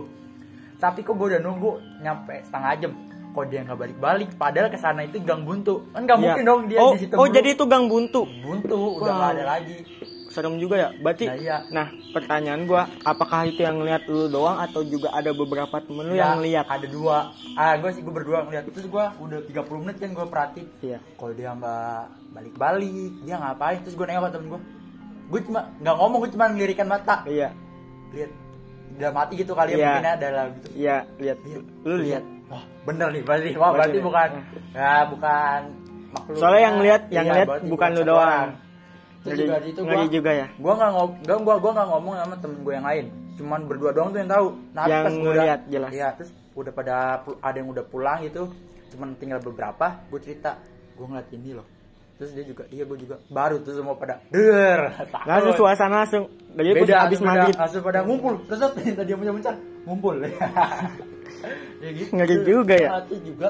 Tapi kok gue udah nunggu nyampe setengah jam. Kok dia nggak balik-balik? Padahal ke sana itu gang buntu. Kan nggak Iya. mungkin dong dia oh, di situ. oh dulu. jadi itu gang buntu. buntu udah Wow. nggak ada lagi. Serem juga ya. Berarti Nah, iya. Nah, pertanyaan gua, apakah itu yang lihat lu doang atau juga ada beberapa temen lu Ya, yang lihat? ada dua ah gue sih gue berdua ngeliat terus gue udah 30 menit kan gue perhatiin Iya. kalau dia nggak balik-balik dia ngapain terus gue nengok temen gue gue cuma nggak ngomong gue cuma ngelirikan mata Iya. lihat udah mati gitu kali ya Iya. mungkin ada lah gitu Iya, lihat. Lihat. Lu lihat. wah bener nih berarti wah berarti Berarti- bukan ya bukan makhluk Soalnya yang lihat, yang Iya, lihat bukan lu doang. Ngeri- juga situ ngeri gue juga ya. gue nggak ngomong gue gua gua nggak ngomong sama temen gue yang lain. Cuman berdua doang tuh yang tahu. Nah Yang pas gua udah- ngeliat jelas. iya terus udah pada ada yang udah pulang gitu cuman tinggal beberapa gue cerita. Gue ngeliat ini loh. Terus dia juga iya gue juga. Baru tuh semua pada der. Langsung suasana langsung. Dari beda habis maghrib. langsung pada ngumpul. Terus tadi dia punya muncul ngumpul. Ya gitu. Ngeri juga ya. Terus juga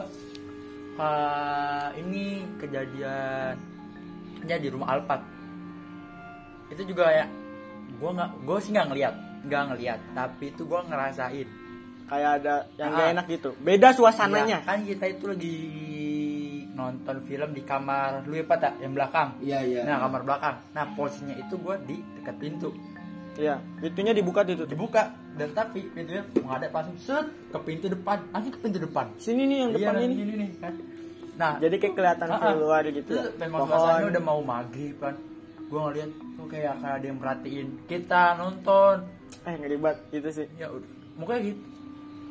ah, ini kejadian ya di rumah Alpat itu juga ya gue nggak gue sih nggak ngeliat nggak ngeliat tapi itu gue ngerasain Kayak ada yang Ah. gak enak gitu. Beda suasananya. Iya, kan kita itu lagi nonton film di kamar lu ya ya? yang belakang Iya iya. nah kamar belakang nah posisinya itu gue di dekat pintu Iya, pintunya dibuka tuh. tuh. dibuka dan tapi pintunya menghadap langsung set ke pintu depan langsung ke pintu depan Sini nih yang Iya, depan nah, ini. kan nah Jadi kayak kelihatan Ah, ah. keluar gitu ya. Memang udah mau maghrib kan gue ngeliat tuh kayak kayak ada yang perhatiin kita nonton Eh ngeri banget itu sih. ya udah mukanya gitu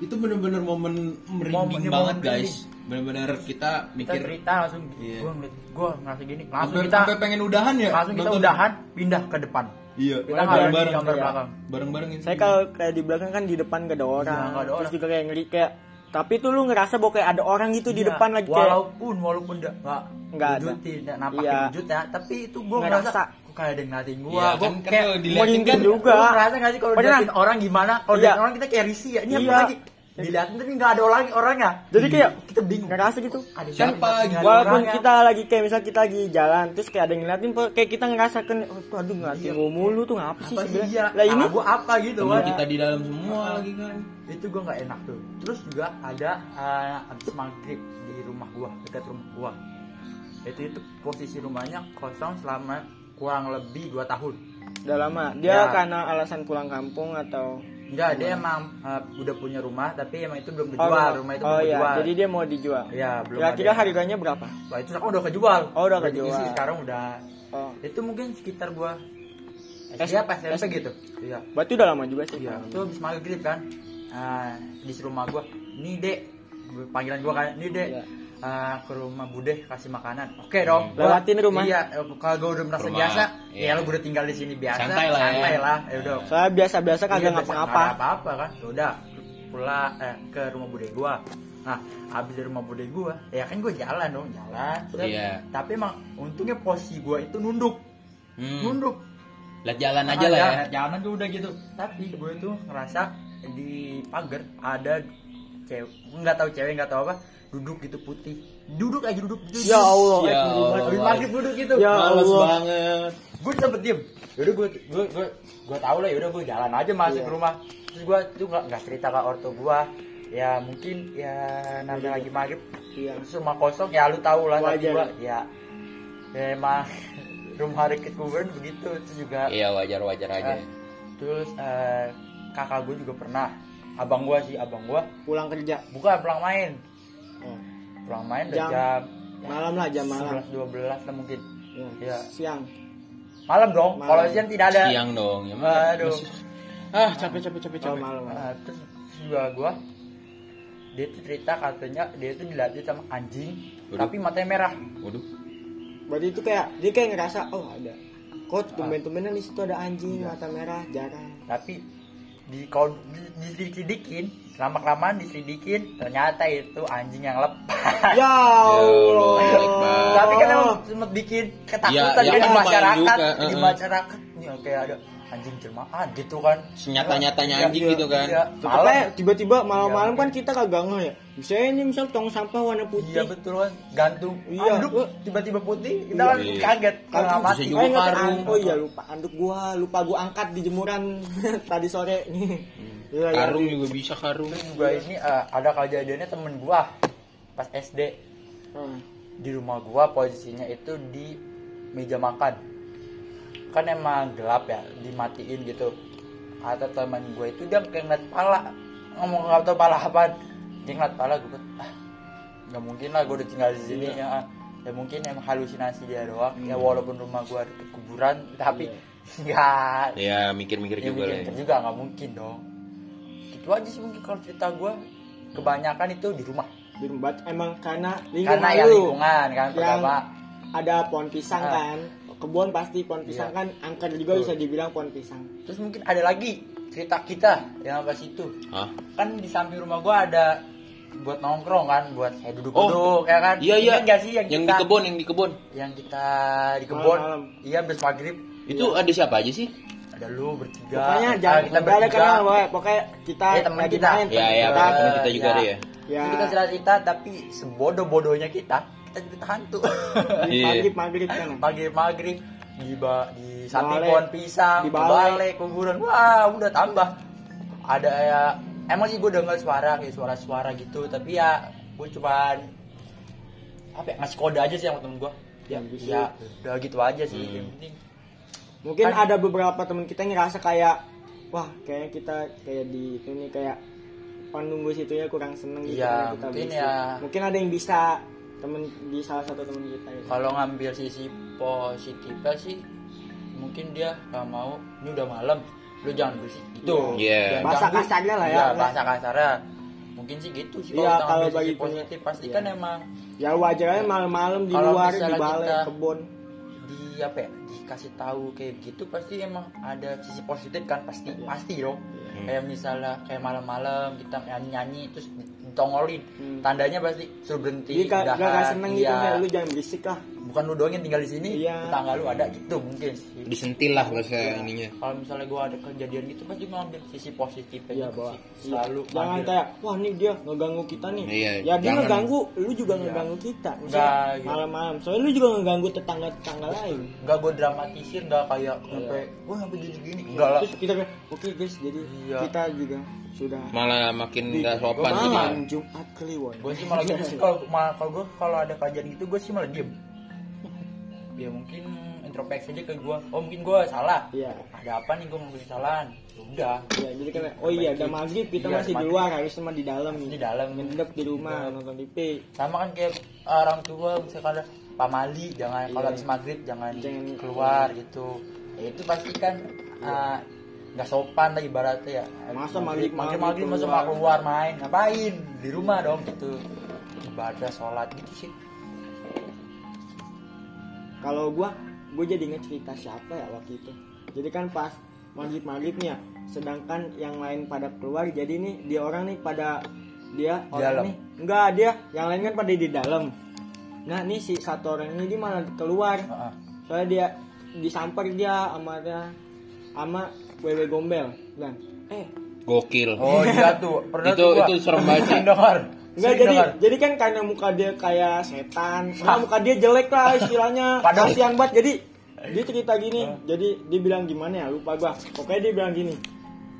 Itu bener-bener momen merinding Momen- banget momen guys. Bener-bener kita kita mikir cerita langsung Iya. gue ngeliat gue ngerasa gini langsung sampai, kita sampai pengen udahan ya. langsung kita nonton? udahan pindah ke depan Iya. kita bareng-bareng. Iya. belakang Bareng-bareng. Saya kalau kayak di belakang kan di depan gak ada orang. Iya, nggak ada Terus orang. juga kayak ngeri kayak tapi tuh lu ngerasa bahwa kayak ada orang gitu di Iya, depan lagi kayak walaupun walaupun nggak nggak Nggak ada. nggak nampakin Iya. wujud ya tapi itu gue Ngerasa. ngerasa kok kayak ada yang ngeliatin gue Iya, gue kan, kan kayak merinding kan juga. Lu ngerasa gak sih kalau diliatin orang gimana kalau Iya. diliatin orang kita kayak risih ya ini apa Iya. lagi diliatin tapi nggak ada orang orangnya Jadi kayak kita bingung ngerasa gitu. ada Siapa nggak gitu? Walaupun orangnya. kita lagi kayak misal kita lagi jalan terus kayak ada yang ngeliatin kayak kita ngerasakan oh, tuh, aduh ngeliatin Iya. gua mulu tuh ngapa sih sebenarnya. iya Lah ini gue apa gitu kan kita di dalam semua lagi kan. itu gue nggak enak tuh terus juga ada uh, abis maghrib di rumah gua dekat rumah gua itu itu posisi rumahnya kosong selama kurang lebih dua tahun udah lama. Dia Ya. karena alasan pulang kampung atau enggak dia emang uh, udah punya rumah tapi emang itu belum Oh, dijual rumah itu oh belum iya, dijual jadi dia mau dijual. ya belum Kira-kira harganya berapa? Wah, itu sekarang udah kejual. Oh, udah diisi, kejual. sekarang udah Oh, itu mungkin sekitar gua S- SD apa SMP gitu. Iya. Berarti udah lama juga sih. iya itu habis maghrib kan. Ah di rumah gua. Nih dek panggilan gua kan nih dek Iya. ah, ke rumah bude kasih makanan oke dong Gua- Lewatin rumah. iya eh, kalau gua udah merasa Rumah, biasa iya. ya lu udah tinggal di sini biasa Santai lah ya. santai lah ya udah Soalnya kagak Iya, biasa, ngapa-ngapa. nggak ada apa-apa kan Ya udah pulang eh, ke rumah bude gua nah habis dari rumah bude gua ya kan gua jalan dong jalan set. Iya. tapi emang untungnya posisi gua itu nunduk Hmm. nunduk Lihat jalan aja lah ya. jangan tuh udah gitu tapi gue tuh ngerasa di pagar ada cewek nggak tahu cewek nggak tahu apa duduk gitu putih duduk aja duduk gitu Ya Allah. Ya eh, Allah. maghrib duduk gitu Ya Males Allah. banget. gue sempet diem yaudah gue gue gue gue tahu lah yaudah gue jalan aja masuk Iya. ke rumah terus gue tuh nggak nggak cerita ke ortu gue ya mungkin ya namanya lagi maghrib Iya. terus rumah kosong ya lu tahu lah tapi Wajar. gua ya ya emang rumah deket kuburan begitu terus juga Iya wajar-wajar aja. eh, terus eh, kakak gue juga pernah abang gue sih abang gue Pulang kerja. bukan pulang main Oh. pulang main Jam- jam Malam lah jam malam. 11 12 lah mungkin Ya. Iya. Siang. malam dong Malam. kalau siang tidak ada Siang dong. Ya. Aduh. Ah capek capek capek Oh, capek. malam. Nah, terus terus juga gue dia tuh cerita katanya dia tuh dilatih sama anjing Waduh. tapi matanya merah Waduh. Berarti itu kayak dia kayak ngerasa oh ada. Kok tumben-tumbenan di situ ada anjing Iya. mata merah jarang. tapi di kalau di- diselidikin lama kelamaan diselidikin ternyata itu anjing yang lepas Ya Allah. Akbar. tapi kan emang sempet bikin ketakutan Ya, ya, kan di masyarakat juga, di uh-uh. masyarakat nih kayak ada anjing jelmaan gitu kan Senyata-nyatanya Iya, anjing iya, gitu kan. iya. Tapi malam tiba-tiba malam-malam Iya, kan kita kagak ngeh ya. Misalnya ini misal tong sampah warna putih. iya betul kan gantung Iya. anduk tiba-tiba putih kita Iya. kan Iya. kaget setengah bisa mati juga inget karung. Oh iya lupa anduk gua, lupa gua angkat di jemuran tadi sore nih. Iya, iya. Karung juga bisa karung. terus juga ini eh, ada kejadiannya temen gua pas SD Hmm. di rumah gua posisinya itu di meja makan kan emang gelap ya dimatiin gitu atau teman gue itu dia kayak ngeliat pala ngomong nggak tahu pala apa dia ngeliat pala gue ah nggak mungkin lah gue udah tinggal di sini Iya. ya ya mungkin emang halusinasi dia doang ya walaupun rumah gua deket kuburan tapi nggak Ya mikir-mikir ya juga lah. mikir ya. juga nggak mungkin dong itu aja sih mungkin kalau cerita gua kebanyakan itu di rumah Di rumah emang karena lingkungan karena ya lu. lingkungan kan Yang pertama ada pohon pisang Ah. kan. Kebun pasti pohon pisang Iya. kan angker juga Betul. bisa dibilang pohon pisang. terus mungkin ada lagi cerita kita yang pas itu Hah? kan di samping rumah gua ada buat nongkrong kan buat saya duduk-duduk Oh, ya kan Iya iya. Nggak sih yang, yang kita di kebun, yang di kebun. yang kita di kebun iya habis maghrib Itu ada siapa aja sih? ada lu bertiga Pokoknya jangan kita ada bertiga kenal pokoknya, pokoknya kita Iya, teman lagi kita. main, Ya ya, Kita- kita juga ya. ada ya. Ya. Kita cerita cerita tapi sebodoh-bodohnya kita kita cerita hantu Iya. Maghrib maghrib kan. maghrib maghrib di ba, di samping Balai. pohon pisang Di di balai. kuburan wah udah tambah ada ya emang sih gue dengar suara kayak suara-suara gitu tapi ya gue cuman apa ya, ngasih kode aja sih sama temen gue ya, Hmm, bisa. ya udah gitu aja sih Hmm. yang penting Mungkin Kan- ada beberapa teman kita yang ngerasa kayak wah kayaknya kita kayak di ini kayak penunggu situnya kurang seneng gitu Iya, kan kita mungkin berisik. ya. Mungkin ada yang bisa temen di salah satu teman kita gitu. kalau ngambil sisi positifnya sih mungkin dia nggak mau ini udah malam lu jangan berisik gitu Iya. Jangan Bahasa kasarnya lah ya. Iya, bahasa kasarnya mungkin sih gitu sih Iya, kalau ngambil bagi sisi positif pasti iya. kan emang Ya wajar aja malam-malam di Kalau luar di balai kita- kebun. di apa ya dikasih tahu kayak gitu pasti emang ada sisi positif kan pasti Iya. pasti dong Hmm. kayak misalnya kayak malam-malam kita nyanyi nyanyi terus ditongolin Hmm. tandanya pasti suruh berhenti Jadi gak, gak, seneng gitu iya. kayak lu jangan berisik lah. Bukan lu doang yang tinggal di sini Iya. tetangga lu ada gitu mungkin sih Disentil lah bahasa ininya. kalau misalnya gua ada kejadian gitu pasti mengambil sisi positifnya Iya gitu bahwa selalu jangan ngambil. kayak wah nih dia ngeganggu kita nih. Iya, ya dia jangan. ngeganggu, lu juga Iya. ngeganggu kita. Misalnya iya. malam-malam. Soalnya lu juga ngeganggu tetangga-tetangga lain. nggak gue dramatisir nggak kayak sampai gue sampai gini gini enggak lah Terus kita kayak oke guys, jadi Iya. kita juga sudah Malah makin nggak sopan sih. malam Jumat Kliwon. gue sih malah gitu sih kalau kalau gue kalau ada kajian gitu gue sih malah diem ya mungkin introspeksi aja ke gue oh mungkin gue salah. Iya. ada apa nih gue ngelakuin kesalahan? Ya udah. Ya, jadi kan oh iya udah maghrib kita Iya, masih di luar harusnya mah di dalam di dalam Ngendep di rumah nonton TV. sama kan kayak orang tua misalkan pamali jangan kalau Iya. habis maghrib jangan, Jangan keluar gitu. Ya itu pasti kan ah, nggak sopan lah ibaratnya ya. Masa maghrib maghrib- maghrib, masa keluar main ngapain? Di rumah dong gitu. Ibadah sholat gitu sih Kalau gua gua jadi inget cerita siapa ya waktu itu. Jadi kan pas maghrib maghrib nih ya, sedangkan yang lain pada keluar jadi nih dia orang nih pada dia Di orang dalam. nih enggak dia yang lain kan pada di dalam. Nah nih si satu orang ini dia malah keluar. Heeh. Soalnya dia disamper dia sama dia sama wewe gombel bilang eh Gokil. Oh iya tuh, pernah Itu- tuh itu serem banget sih. Enggak jadi dengar. jadi kan karena muka dia kayak setan, nah, muka dia jelek lah istilahnya. Padahal- Kasihan banget. Jadi dia cerita gini, jadi dia bilang gimana ya? Lupa gua. Pokoknya dia bilang gini.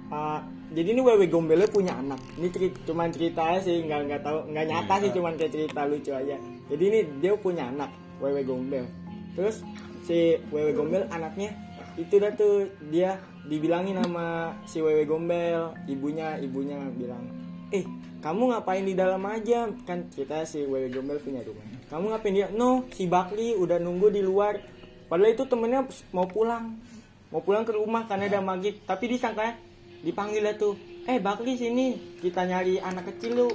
"Ah, jadi ini wewe gombelnya punya anak. Ini cerita, cuman cerita sih, nggak nggak tahu, nggak nyata sih, cuman kayak cerita lucu aja. Jadi ini dia punya anak, wewe gombel. Terus si wewe gombel anaknya itu dah tuh dia dibilangin sama si wewe gombel, ibunya ibunya bilang, eh kamu ngapain di dalam aja kan kita si wewe gombel punya rumah. Kamu ngapain dia? No, si Bakli udah nunggu di luar. Padahal itu temennya mau pulang, mau pulang ke rumah karena ada maghrib. Tapi disangka dipanggil lah tuh, eh Bakli sini kita nyari anak kecil lu.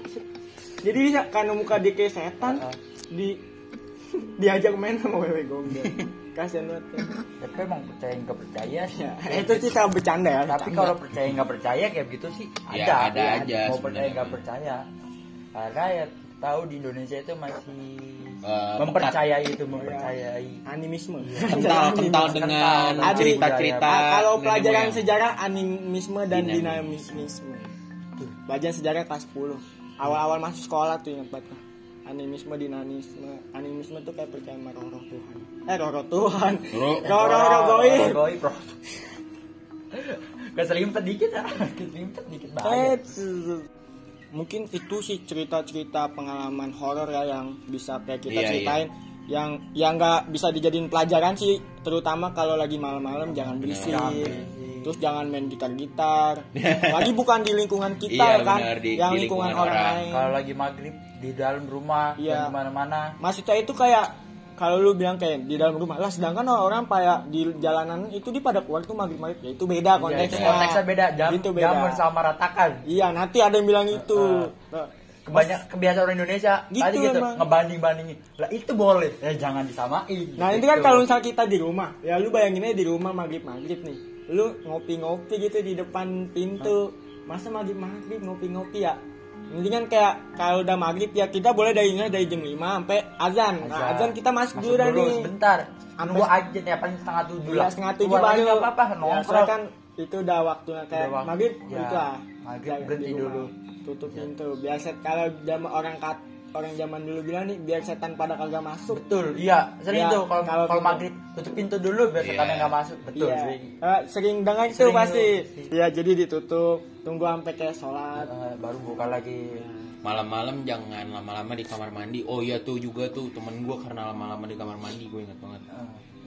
Jadi bisa karena muka dia kayak setan, di diajak main sama wewe gombel. Kasian banget. kan. Tapi emang percaya nggak percaya sih. Ya, itu kita bercanda ya. Tapi bercanda. kalau percaya nggak percaya kayak begitu sih Ya, ada. ada aja Mau percaya sebenarnya. nggak percaya. Karena ya tahu di Indonesia itu masih Eh, mempercayai itu mempercayai. animisme. kental kental dengan cerita-cerita kalau pelajaran sejarah animisme dan Dinamis. dinamisme. Tuh, Pelajaran sejarah kelas 10. Awal-awal masuk sekolah tuh ingat banget. Animisme, dinamisme. Animisme tuh kayak percaya sama roh-roh Tuhan. Eh, roh-roh Tuhan. Roh- Roh-roh goib. Goib, bro. Keselimpet dikit ya. Keselimpet dikit banget. mungkin itu sih cerita-cerita pengalaman horor ya yang bisa kayak kita Iya, ceritain yang yang nggak bisa dijadiin pelajaran sih terutama kalau lagi malam-malam jangan berisik Jangan berisik. Terus jangan main gitar-gitar lagi bukan di lingkungan kita Iya, ya kan benar, di- yang di lingkungan, lingkungan orang, orang. lain Kalau lagi maghrib di dalam rumah Iya. dan ke mana-mana. maksudnya itu kayak kalau lu bilang kayak di dalam rumah lah sedangkan orang kayak di jalanan itu di pada keluar tuh maghrib-maghrib ya itu beda Iya, itu konteksnya konteksnya beda. Jam, Itu jam bersamaratakan. iya nanti ada yang bilang itu Kebanyak kebiasaan orang Indonesia Gitu tadi gitu emang. ngebanding-bandingin. Lah itu boleh. Ya jangan disamain. Nah itu Gitu. kan kalau misal kita di rumah, ya lu bayangin aja di rumah maghrib maghrib nih, lu ngopi-ngopi gitu di depan pintu, masa maghrib maghrib ngopi-ngopi ya? Mendingan kayak kalau udah maghrib ya kita boleh dari dari jam 5 sampai azan. Nah, Azan. kita masuk, Masuk dulu nih. sebentar. Nunggu aja ya paling setengah tujuh Iya lah. setengah tujuh baru. nggak apa-apa Ya, nongkrong. soalnya kan itu udah waktunya kayak Udah waktu. maghrib Ya, itu lah. maghrib berhenti dulu. Tutup pintu. Biasa kalau zaman orang kat orang zaman dulu bilang nih biar setan pada kagak masuk. Betul, iya. Sering Ya, tuh kalau kalau maghrib tutup pintu dulu biar Iya. setannya nggak masuk. Betul. Iya. sering. Eh, sering dengar itu pasti. Iya, jadi ditutup, tunggu sampai kayak sholat. Eh, baru buka lagi. Malam-malam jangan lama-lama di kamar mandi oh iya tuh juga tuh temen gue karena lama-lama di kamar mandi gue ingat banget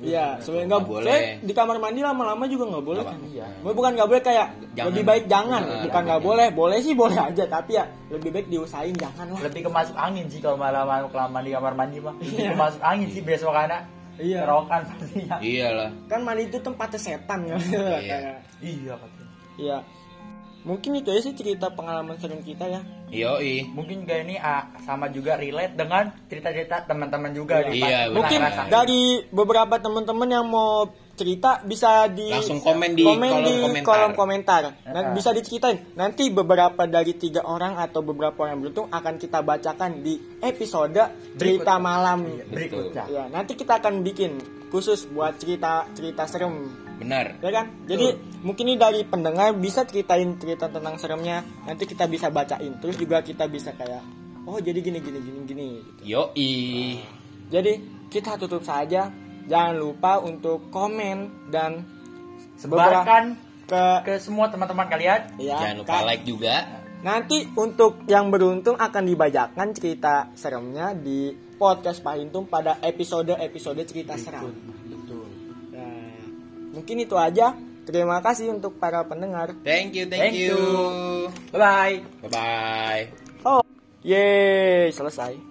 Eh, Iya, sebenarnya nggak boleh. Di kamar mandi lama-lama juga nggak boleh. Kan? Iya. Gue bukan nggak boleh kayak Jangan. lebih baik jangan, Jangan. bukan nggak boleh. Boleh sih boleh aja, tapi ya lebih baik diusahain jangan lah. Lebih ke masuk angin sih kalau malam-malam kelamaan di kamar mandi mah. Lebih Iya. ke masuk angin sih besok anak. Iya. Kerokan pastinya. iyalah Kan mandi itu tempatnya setan kan. Iya. Iya katanya. Iya. Mungkin itu aja sih cerita pengalaman serem kita ya. yoi Mungkin kayak ini ah, sama juga relate dengan cerita-cerita teman-teman juga Iya. Iya, benar. Mungkin ngerasain. dari beberapa teman-teman yang mau cerita bisa di Langsung komen di kolom di komentar. kolom komentar. Nah, Ah. bisa diceritain. Nanti beberapa dari tiga orang atau beberapa orang yang beruntung akan kita bacakan di episode cerita Berikut. malam. Iya, berikutnya. Ya, nanti kita akan bikin khusus buat cerita cerita serem. Benar Ya kan? Jadi mungkin ini dari pendengar bisa ceritain cerita tentang seremnya. Nanti kita bisa bacain. Terus juga kita bisa kayak oh jadi gini gini gini gini gitu. yoi Jadi kita tutup saja. Jangan lupa untuk komen dan sebarkan ke ke semua teman-teman kalian. ya, jangan lupa Kak. like juga Nanti untuk yang beruntung akan dibacakan cerita seremnya di podcast Pahintum pada episode-episode cerita seram. Mungkin itu aja. Terima kasih untuk para pendengar. thank you thank, Thank you, you. Bye bye. bye bye Oh, yeay, selesai.